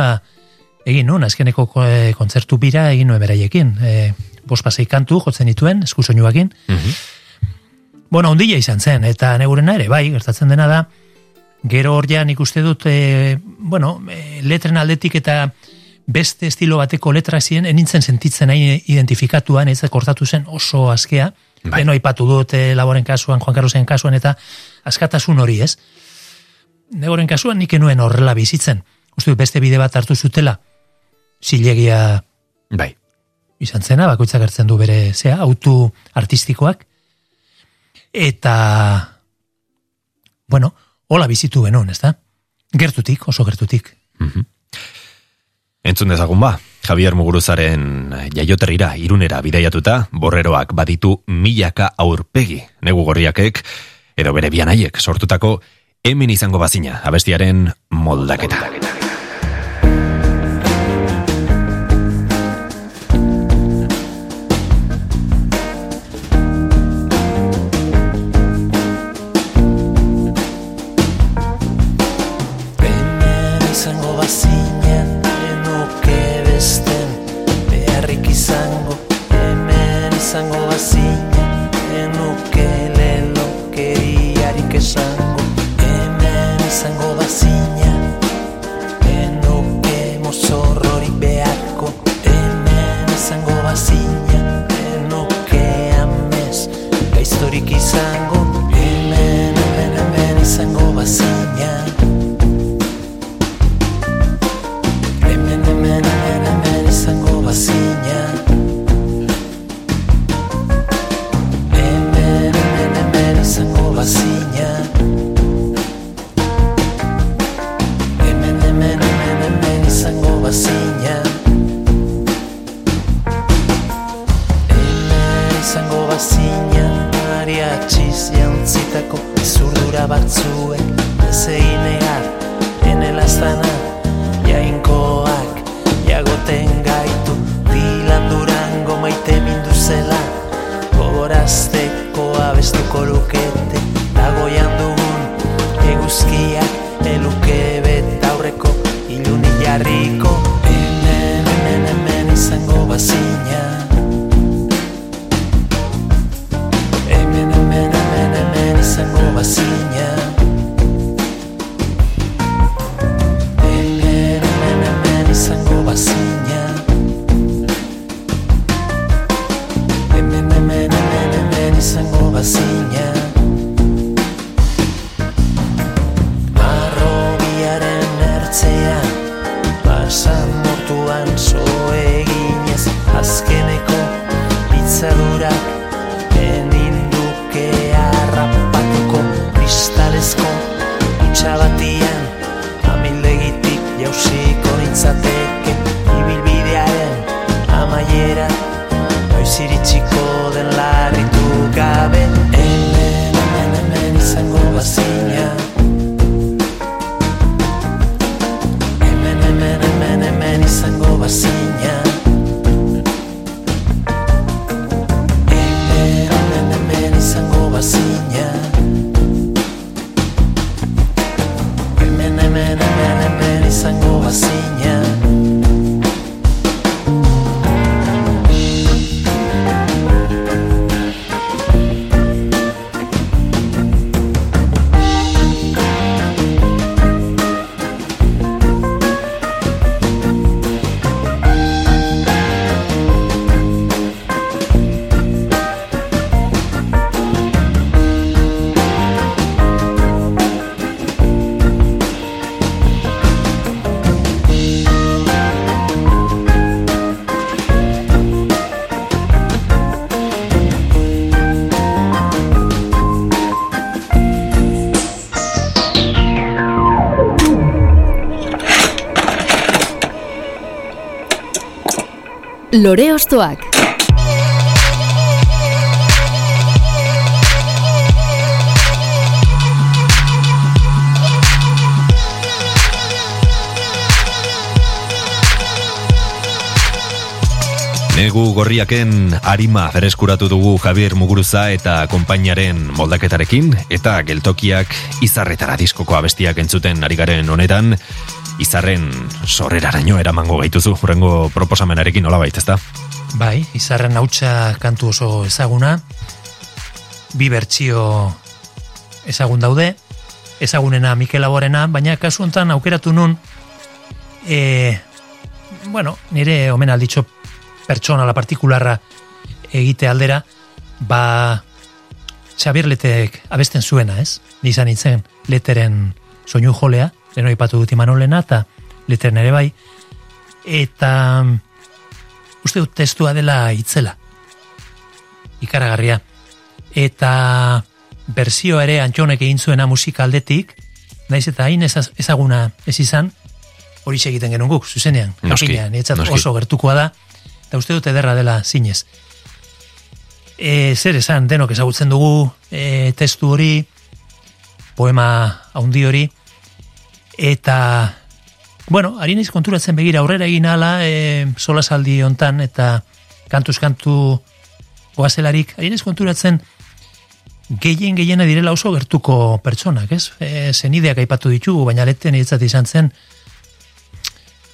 egin nun, azkeneko e, kontzertu bira egin nuen beraiekin. E, bos pasei kantu jotzen dituen, eskusoinuakin. Mhm. Bueno, ondila izan zen, eta negurena ere, bai, gertatzen dena da, gero hor ja nik uste dut, e, bueno, e, letren aldetik eta beste estilo bateko letra ziren, enintzen sentitzen nahi identifikatuan, ez kortatu zen oso askea, Bai. Leno aipatu dut e, laboren kasuan, Juan Carlosen kasuan, eta askatasun hori, ez? Negoren kasuan nik enuen horrela bizitzen. Uste beste bide bat hartu zutela, zilegia Bai. izan zena, bakoitzak hartzen du bere zea, autu artistikoak, eta, bueno, hola bizitu genuen, ez da? Gertutik, oso gertutik. Entzun dezagun ba, Javier Muguruzaren jaioterrira irunera bidaiatuta, borreroak baditu milaka aurpegi, negu gorriakek, edo bere bianaiek sortutako hemen izango bazina, abestiaren moldaketa. Lore Ostoak. Negu gorriaken arima bereskuratu dugu Javier Muguruza eta konpainaren moldaketarekin eta geltokiak izarretara diskoko abestiak entzuten ari garen honetan izarren sorreraraino eramango gaituzu hurrengo proposamenarekin nola baita, ezta? Bai, izarren hautsa kantu oso ezaguna, bi bertsio ezagun daude, ezagunena Mikel Aborena, baina kasu honetan aukeratu nun, e, bueno, nire omen alditxo pertsona la partikularra egite aldera, ba Xabier Letek abesten zuena, ez? Nizan itzen leteren soinu jolea, leno ipatu dut imanolena, eta leteren ere bai, eta uste dut testua dela itzela. Ikaragarria. Eta berzio ere antxonek egin zuena musika aldetik, naiz eta hain ezaguna ez izan, hori egiten genuen guk, zuzenean, jakinean, niretzat noski. oso gertukoa da, eta uste dut ederra dela zinez. E, zer esan, denok ezagutzen dugu e, testu hori, poema haundi hori, eta, bueno, ari naiz konturatzen begira aurrera egin ala, e, solasaldi hontan eta kantuz kantu goazelarik, ari naiz konturatzen gehien gehiena direla oso gertuko pertsonak, ez? E, zenideak aipatu ditugu, baina leten niretzat izan zen,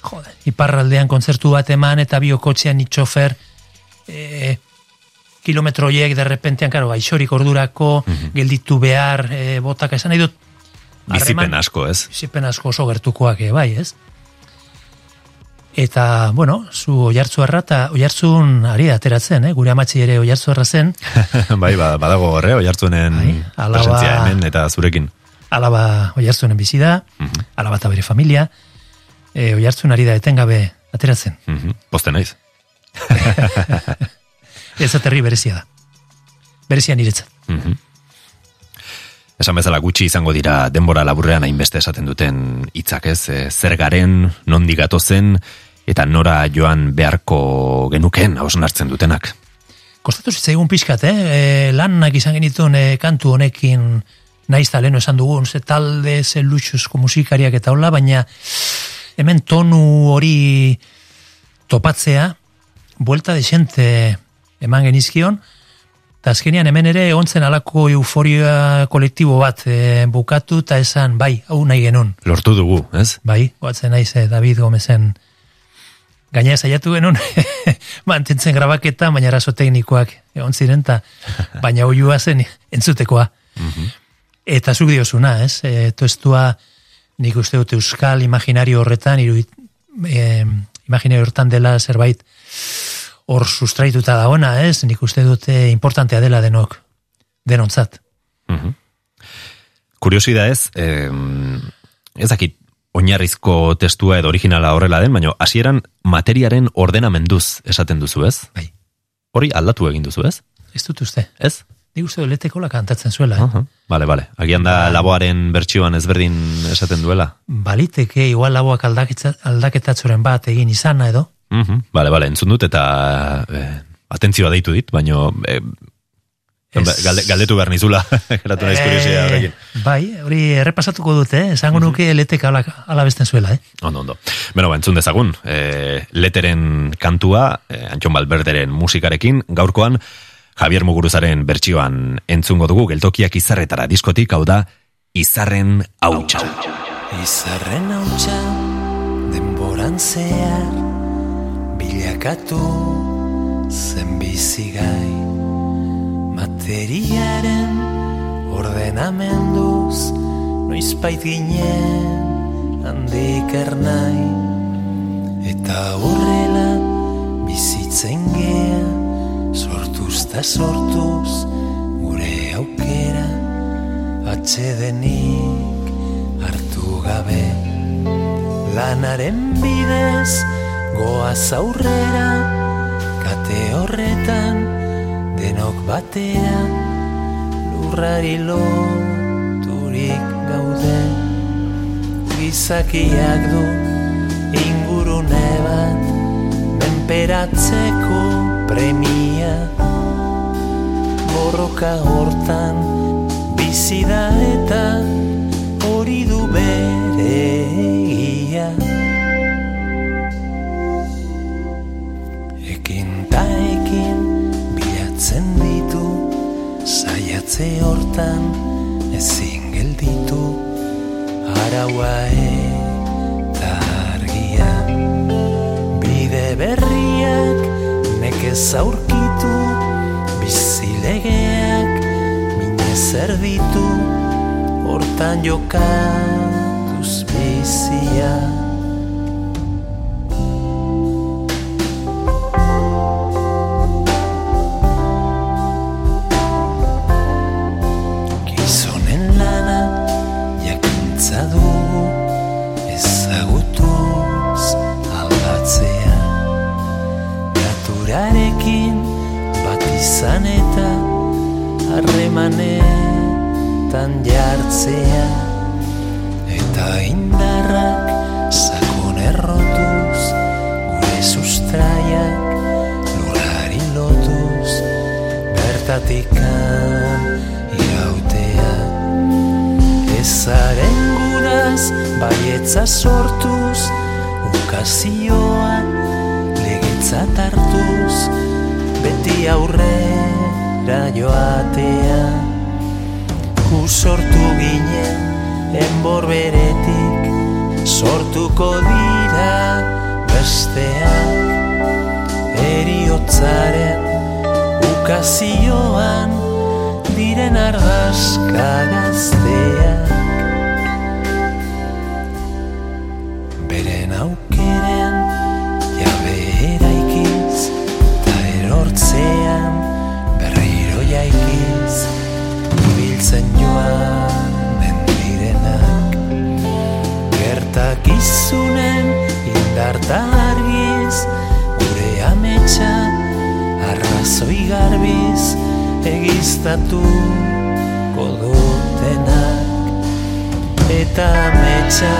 jode, iparraldean kontzertu bat eman eta biokotxean itxofer e, kilometro horiek derrepentean, karo, gaixorik ordurako, gelditu behar, e, botak esan nahi dut, Bizipen asko, ez? bizipen asko oso gertukoak eh, bai, ez? Eta, bueno, zu oiartzuarra eta oiartzun ari da ateratzen, eh? gure amatzi ere oiartzuarra zen, *laughs* bai, ba, badago horre, oiartzuenen Bai, alaba- presentzia hemen eta zurekin. alaba oiartzunen bizi da, alaba eta bere familia, e, oiartzun ari da etengabe ateratzen. Mhm, Poste naiz. *laughs* Ez aterri berezia da. Berezia niretzat. Mhm. Esan bezala gutxi izango dira denbora laburrean hainbeste esaten duten hitzak ez, e, zer garen, nondi gatozen, eta nora joan beharko genuken hausnartzen dutenak. Kostatu zitzaigun pixkat, eh? E, lanak izan genituen e, kantu honekin naiz eta leno esan dugun, ze talde, ze luxuzko musikariak eta hola, baina hemen tonu hori topatzea, buelta desente eman genizkion, eta azkenian hemen ere egontzen alako euforia kolektibo bat e, bukatu, eta esan, bai, hau nahi genuen. Lortu dugu, ez? Bai, goatzen naiz eh, David Gomezen gaina saiatu genuen *laughs* mantentzen grabaketa, baina arazo teknikoak egon ziren, ta, *laughs* baina oiua zen entzutekoa. Eta zuk diozuna, ez? E, tostua nik uste dut euskal imaginario horretan, iruit, e, imaginario horretan dela zerbait hor sustraituta dagoena, ez? Nik uste dut eh, importantea dela denok, denontzat. Mhm. Kuriosidad ez, eh, ez dakit oinarrizko testua edo originala horrela den, baina hasieran materiaren ordenamenduz esaten duzu ez? Bai. Hori aldatu egin duzu ez? Ez dut uste. Ez? Nik uste letekola kantatzen zuela. eh? Aha. Vale, vale. Agian da laboaren bertsioan ezberdin esaten duela. baliteke igual laboak aldaketatzoren bat egin izana edo. Mhm. Vale, vale, entzun dut eta eh, atentzioa deitu dit, baina eh, Ez- galde, galdetu behar nizula, *laughs* geratu naiz kuriosia horrekin. Eh, bai, hori errepasatuko dute, eh? esango nuke letek ala, ala besten zuela. Eh? Ondo, ondo. Beno, ba, entzun dezagun, e, leteren kantua, e, Antxon Balberderen musikarekin, gaurkoan, Javier Muguruzaren bertsioan entzungo dugu, geltokiak izarretara diskotik, hau da, izarren hautsa. Izarren hautsa denboran zehar bilakatu zen bizigai materiaren ordenamenduz noizbait ginen handik ernai. Eta horrela bizitzen gea sortuz ta sortuz gure aukera atxedenik hartu gabe. Lanaren bidez goaz aurrera kate horretan denok batera lurrari loturik gaude. Gizakiak du ingurune bat Esperatzeko premia. Borroka hortan bizi da eta hori du bere egia Zaiatze hortan ezin gelditu Araua eta argia Bide berriak nekez aurkitu Bizilegeak minez erditu Hortan jokatuz bizia harremanetan jartzea. Eta indarrak sakon errotuz gure sustraiak lurari lotuz bertatikan irautea. Ezaren gudaz baietza sortuz ukazioa legetzat hartuz beti aurrera joatea Gu sortu ginen enbor beretik sortuko dira besteak. Eriotzaren ukazioan diren argazka gazteak garbiz egiztatu kodutenak eta ametsa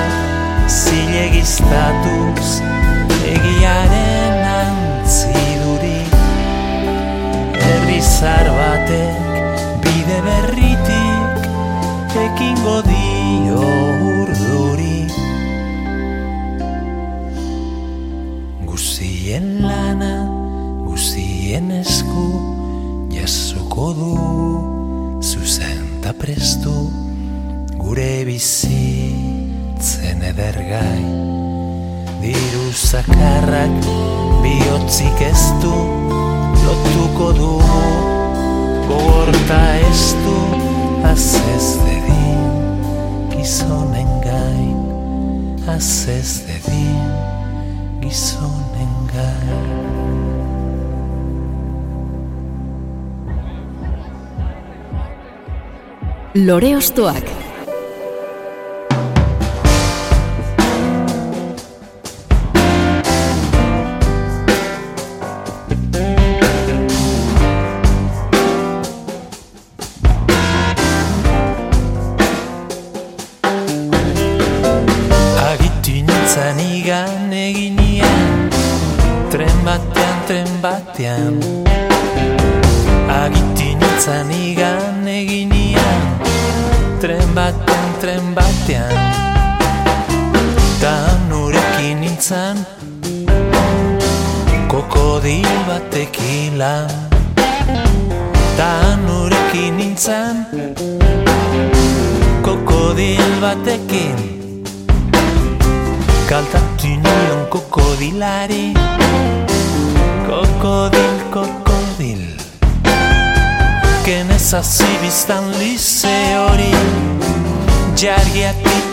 zilegiztatuz egiaren antziduri. Herrizar batek bide berritik ekingo dio du zuzen ta prestu gure bizitzen edergai diru zakarrak bihotzik ez du lotuko du gogorta ez du azez dedin gizonen gain azez dedin gizonen gain Lore Ostoak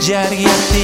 viaggiare a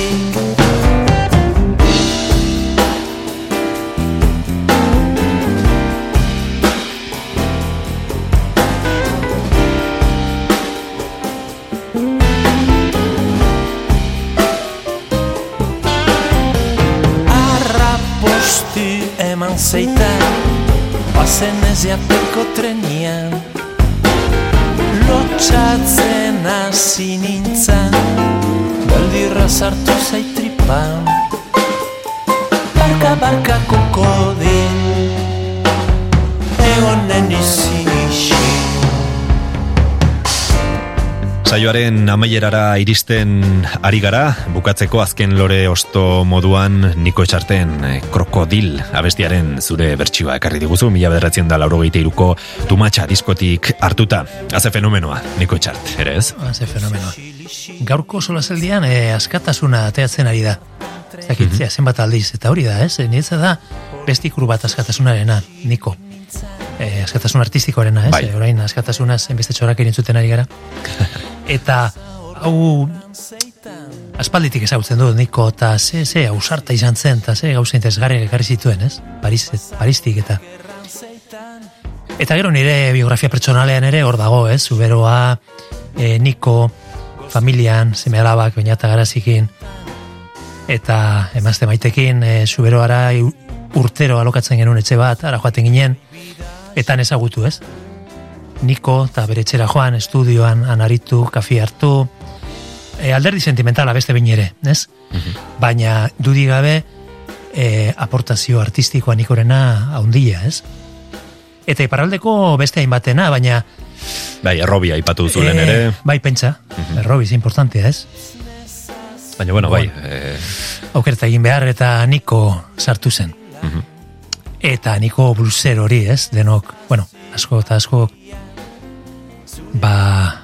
Saioaren amaierara iristen ari gara, bukatzeko azken lore osto moduan Niko Etxarten eh, krokodil abestiaren zure bertsioa ekarri diguzu, mila bederatzen da lauro iruko tumatxa diskotik hartuta. Haze fenomenoa, Niko Etxart, ere ez? Haze fenomenoa. Gaurko sola zeldian, eh, askatasuna ateatzen ari da. Zakitzea, mm zenbat aldiz, eta hori da, ez? Nietza da, bestikuru bat askatasunarena, Niko eh, askatasun artistikoarena, ez? Bai. Eh, orain askatasunaz enbeste txorak erintzuten ari gara. *laughs* Eta hau aspalditik ezagutzen du Niko eta ze, ze ausarta izan zen eta ze gauza interesgarriak ekarri zituen, ez? Paris, Paristik eta Eta gero nire biografia pertsonalean ere hor dago, ez? Zuberoa, e, Niko, familian, seme alabak, bainata garazikin, eta emazte maitekin, e, Zuberoara urtero alokatzen genuen etxe bat, ara joaten ginen, eta ezagutu, ez? Niko eta bere etxera joan, estudioan, anaritu, kafi hartu, e, alderdi sentimentala beste bain ere, ez? Baina dudi gabe e, aportazio artistikoa nikorena haundia, ez? Eta iparraldeko beste hainbatena, baina Bai, errobi aipatu zuen ere. Bai, pentsa, Mhm. errobi, importantea, ez? Baina, bueno, bai. Bueno. Eh, Aukerta egin behar eta Niko sartu zen. Mhm. Eta Niko bluser hori, ez? Denok, bueno, asko eta asko ba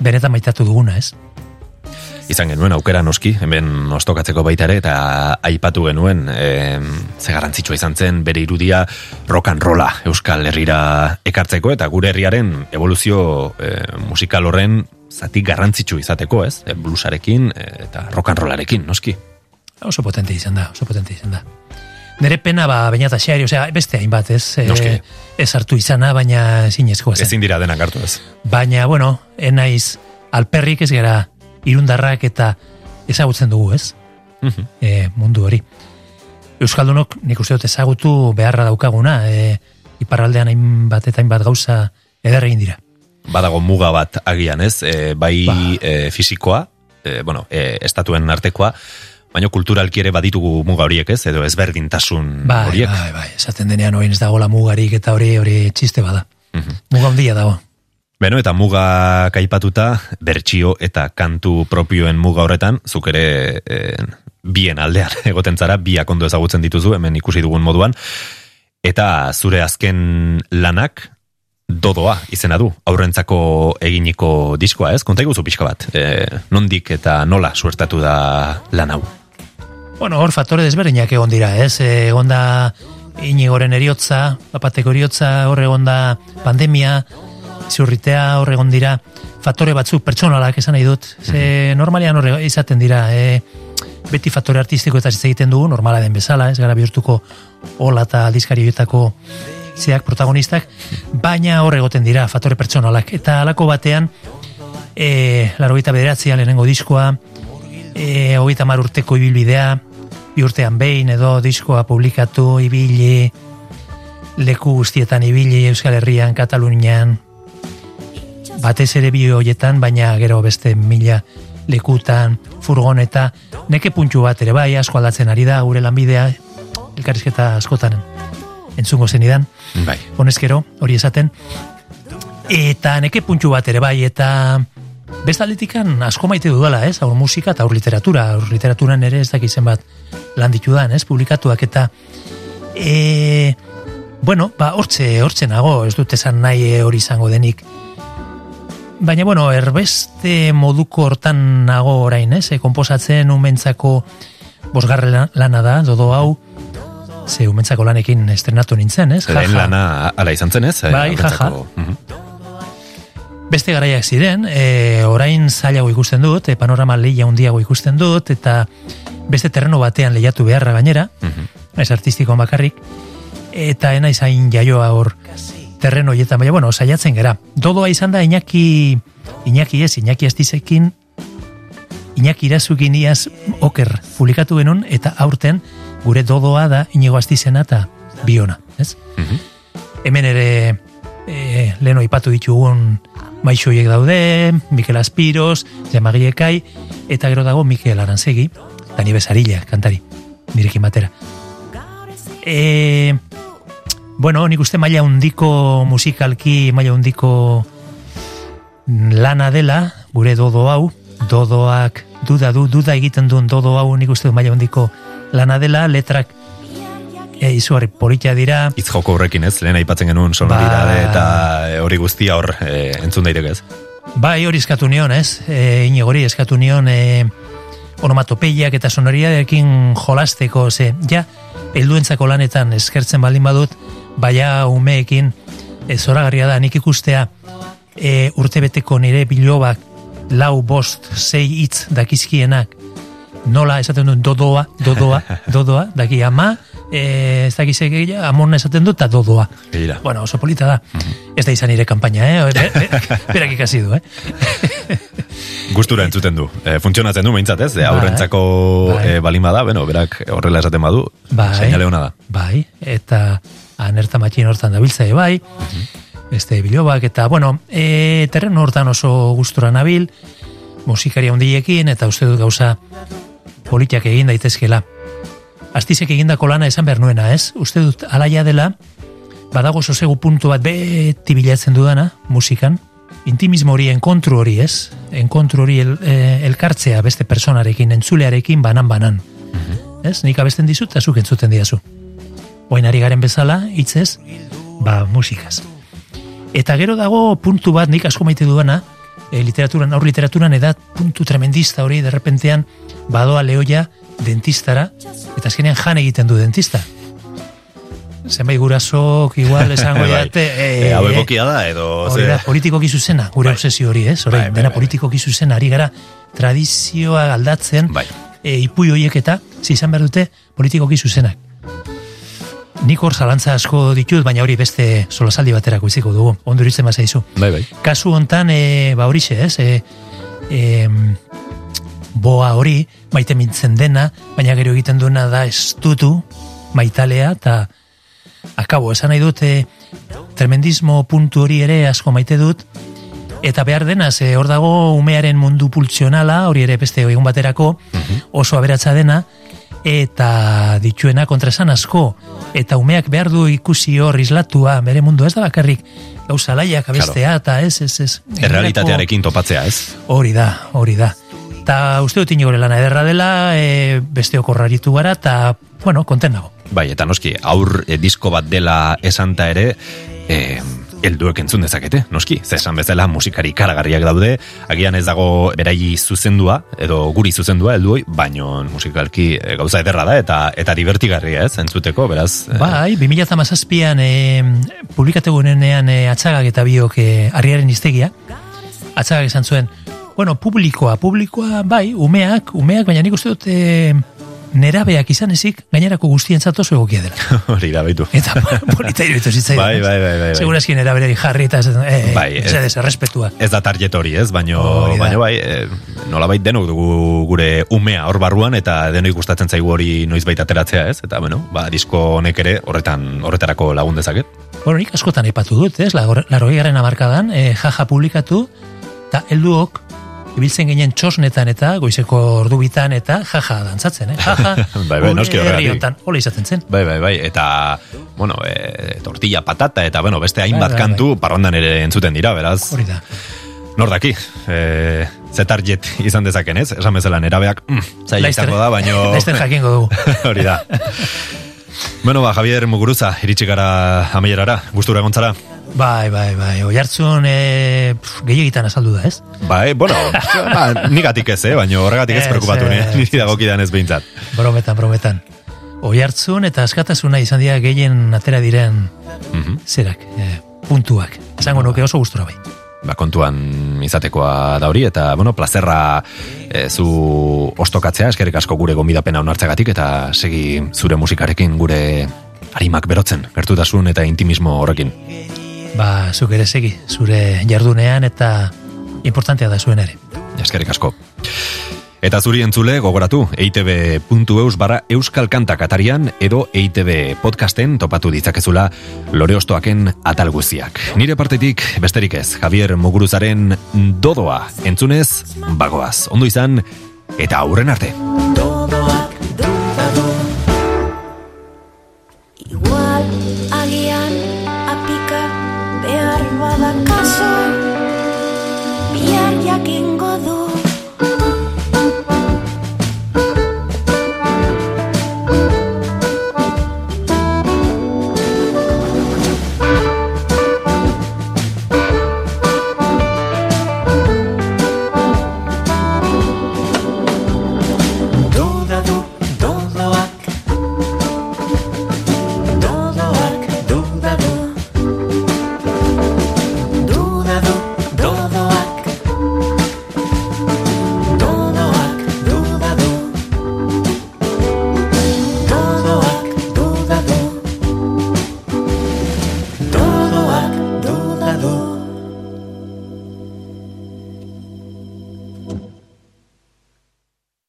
benetan maitatu duguna, ez? izan genuen aukera noski, hemen ostokatzeko baita ere, eta aipatu genuen, e, ze garantzitsua izan zen, bere irudia rock and rolla Euskal Herrira ekartzeko, eta gure herriaren evoluzio e, musikal horren zati garrantzitsu izateko, ez? E, bluesarekin e, eta rock and rollarekin, noski. Oso potente izan da, oso potente izan da. Nere pena ba, baina eta xeari, osea, beste hainbat, ez? E, Noski. ez hartu izana, baina zinezkoa zen. Ezin dira denak hartu ez. Baina, bueno, enaiz alperrik ez gara irundarrak eta ezagutzen dugu, ez? Mhm. E, mundu hori. Euskaldunok nik uste dut ezagutu beharra daukaguna, e, iparraldean hainbat eta hainbat gauza eder egin dira. Badago muga bat agian ez, e, bai Ba. e, fisikoa, e, bueno, e, estatuen artekoa, baina kulturalki ere baditugu muga horiek ez, edo ezberdintasun Bai, horiek. bai, bai, esaten denean orain ez dagoela mugarik eta hori hori txiste bada. Mhm. Muga handia dago. Beno, eta muga kaipatuta, bertsio eta kantu propioen muga horretan, zuk ere e, bien aldean *laughs* egoten zara, biak ondo ezagutzen dituzu, hemen ikusi dugun moduan, eta zure azken lanak, dodoa izena du, aurrentzako eginiko diskoa, ez? Konta iguzu pixka bat, e, nondik eta nola suertatu da lan hau. Bueno, hor faktore desberdinak egon dira, ez? E, egon da inigoren eriotza, papateko eriotza, hor egon da pandemia, ziurritea, hor egon dira faktore batzuk pertsonalak esan nahi dut. Ze normalian hor izaten dira, e, beti faktore artistiko eta egiten dugu, normala den bezala, ez gara bihurtuko hola eta aldizkari horietako zeak protagonistak, baina hor egoten dira faktore pertsonalak. Eta halako batean, e, laro bederatzean lehenengo diskoa, e, hogeita mar urteko ibilbidea, bi urtean behin edo diskoa publikatu, ibili, leku guztietan ibili, Euskal Herrian, Katalunian, batez ere bi hoietan, baina gero beste mila lekutan, furgoneta, neke puntu bat ere bai, asko aldatzen ari da, gure lanbidea, elkarrizketa askotan entzungo zenidan, Bai. honezkero, hori esaten, eta neke puntu bat ere bai, eta bestaletikan asko maite dudala, ez, aur musika eta aur literatura, aur literaturan ere ez dakizen bat lan ditudan, ez, publikatuak, eta e, bueno, ba, hortze, hortze nago, ez dut esan nahi hori izango denik, Baina, bueno, erbeste moduko hortan nago orain, ez? E, komposatzen umentzako bosgarre lana da, dodo hau, ze umentzako lanekin estrenatu nintzen, ez? Lehen lana ala izan zen ez? Bai, jaja. aurrentzako- Mhm. Beste garaiak ziren, e, orain zailago ikusten dut, e, panorama lehia handiago ikusten dut, eta beste terreno batean lehiatu beharra gainera, Mhm. ez artistikoan bakarrik, eta ena izain jaioa hor terreno horietan, baina bueno, saiatzen gera. Dodoa izan da Iñaki, Iñaki ez, Iñaki astizekin, Iñaki irazukin iaz oker publikatu genuen, eta aurten gure dodoa da Inigo astizena eta biona, ez? Mhm. Hemen ere e, leno ipatu ditugun maixoiek daude, Mikel Aspiros, Jamagiekai, eta gero dago Mikel Arantzegi, eta ni bezarila, kantari, nirekin batera. E, bueno, nik uste maila undiko musikalki, maila undiko lana dela, gure dodo hau, dodoak duda du, duda egiten duen dodo hau nik uste maila hondiko lana dela, letrak e, izugarri politia dira, Itz joko horrekin ez, lehen aipatzen genuen sonoridade Ba. eta hori guztia hor e, entzun daiteke ez. Bai, hori eskatu nion, ez? E, Inigori eskatu nion e, onomatopeiak eta sonoriadekin jolasteko, ze, ja, helduentzako lanetan eskertzen baldin badut, baina umeekin e, zoragarria da, nik ikustea e, urtebeteko nire bilobak lau bost, sei hitz dakizkienak, nola esaten duen dodoa, dodoa, *laughs* dodoa, daki ama, e, ez dakizek egia, amona esaten dut, eta dodoa. Begira. Bueno, oso polita da. Ez da izan nire kanpaina, eh? Be- be- Berak ikasi du, eh? *laughs* Gustura entzuten du. E, funtzionatzen du meintzat ez, e, aurrentzako Bai. e, balin bada, bueno, berak horrela esaten badu, Bai. seinale ona da. Bai, eta anerta matxin hortan ere bai, beste bilobak, eta bueno, e, terren hortan oso gustura nabil, musikari handiekin, eta uste dut gauza politiak egin daitezkela. Astizek egindako lana esan behar nuena, ez? Uste dut alaia dela, badago sosegu puntu bat beti bilatzen dudana, musikan, intimismo hori, enkontru hori, ez? Enkontru hori el, eh, elkartzea beste personarekin, entzulearekin, banan-banan. Ez? Nik abesten dizut, eta zuk entzuten diazu. Oain ari garen bezala, hitzez, ba, musikaz. Eta gero dago puntu bat, nik asko maite duena, e, literaturan, aur literaturan edat puntu tremendista hori, derrepentean, badoa lehoia dentistara, eta azkenean jan egiten du dentista. Zenbait gurasok, igual, esango *laughs* Bai. jate, E, hau egokia da, edo... Hori da, politikoki zuzena, gure Bai. obsesio hori, ez? Orain, Bai, bai, dena bai. politikoki zuzena, ari gara tradizioa aldatzen, Bai. e, ipui horiek eta, izan behar dute, politikoki zuzenak. Nik hor zalantza asko ditut, baina hori beste solasaldi baterako iziko dugu, ondo iritzen bazaizu. Bai, bai. Kasu hontan, e, ba horixe, ez? E, e, boa hori, maite mintzen dena, baina gero egiten duena da estutu, maitalea, eta akabo, esan nahi dut, e, tremendismo puntu hori ere asko maite dut, eta behar denaz, e, hor dago umearen mundu pultsionala, hori ere beste egun baterako, oso aberatsa dena, eta dituena kontraesan asko, eta umeak behar du ikusi hor islatua, bere mundu ez da bakarrik, gauza laiak abestea, eta ez, ez, ez. Errealitatearekin topatzea ez. Hori da, hori da. Ta uste dut inogore lana ederra dela, e, beste okorraritu gara, eta, bueno, konten nago. Bai, eta noski, aur e, disko bat dela esanta ere, e, helduek entzun dezakete, noski, ze esan bezala musikari karagarriak daude, agian ez dago berai zuzendua, edo guri zuzendua helduoi, baino musikalki e, gauza ederra da, eta eta divertigarria ez, entzuteko, beraz... e, Bai, 2008an e, publikatu gunenean e, atxagak eta biok e, arriaren iztegia, atxagak esan zuen, bueno, publikoa, publikoa, bai, umeak, umeak, baina nik uste dut e, nerabeak izan ezik, gainerako guztientzat oso egokia dela. *laughs* Hori da, baitu. Eta *laughs* polita iruditu zitzaidan. Bai, bai, bai, bai, bai. Segurazki neraberari jarri eta e, Bai, ez- ez, errespetua. Ez da target hori, ez? Baino, da. baino bai, e, nolabait denok dugu gure umea hor barruan eta denoi gustatzen zaigu hori noizbait ateratzea, ez? Eta bueno, ba, disko honek ere horretan horretarako lagun dezaket. Bueno, nik askotan aipatu dut, ez? Larogei garen amarkadan, e, jaja publikatu, eta helduok, ibiltzen ginen txosnetan eta goizeko ordu bitan eta jaja dantzatzen, eh? Jaja, *laughs* Bai, bai, noski horregatik. hola izaten zen. Bai, bai, bai, eta, bueno, e, tortilla patata, eta, bueno, beste hainbat Bai, bai, kantu parrandan ere entzuten dira, beraz. Hori da. Nor daki, e, ze target izan dezaken, ez? Esan bezala nerabeak, mm, zailetako da, baino... *laughs* Laizter jakingo dugu. *laughs* Hori da. Bueno, ba, Javier Muguruza, iritsi gara amaierara, gustura egontzara. Bai, bai, bai. Oi hartzun e, gehiagitan azaldu da, ez? Bai, bueno, *laughs* ba, nigatik ez, eh? baina horregatik ez Ez, preokupatu, ez. ni niri dagokidan ez behintzat. Brometan, brometan. Oi hartzun eta askatasuna izan dira gehien atera diren Mhm. zerak, e, puntuak. Esango nuke oso gustura bai. Ba, kontuan izatekoa da hori, eta, bueno, plazerra e, zu ostokatzea, eskerrik asko gure gombidapena onartzagatik, eta segi zure musikarekin gure harimak berotzen, gertutasun eta intimismo horrekin. Ba, zuk ere segi, zure jardunean eta importantea da zuen ere. Eskerrik asko. Eta zuri entzule gogoratu eitb.eus barra euskal kantak atarian edo eitb podcasten topatu ditzakezula lore ostoaken atal guztiak. Nire partetik besterik ez, Javier Muguruzaren dodoa entzunez bagoaz. Ondo izan eta aurren arte. Dodoak duda du Igual agian apika behar badakaso jakingo du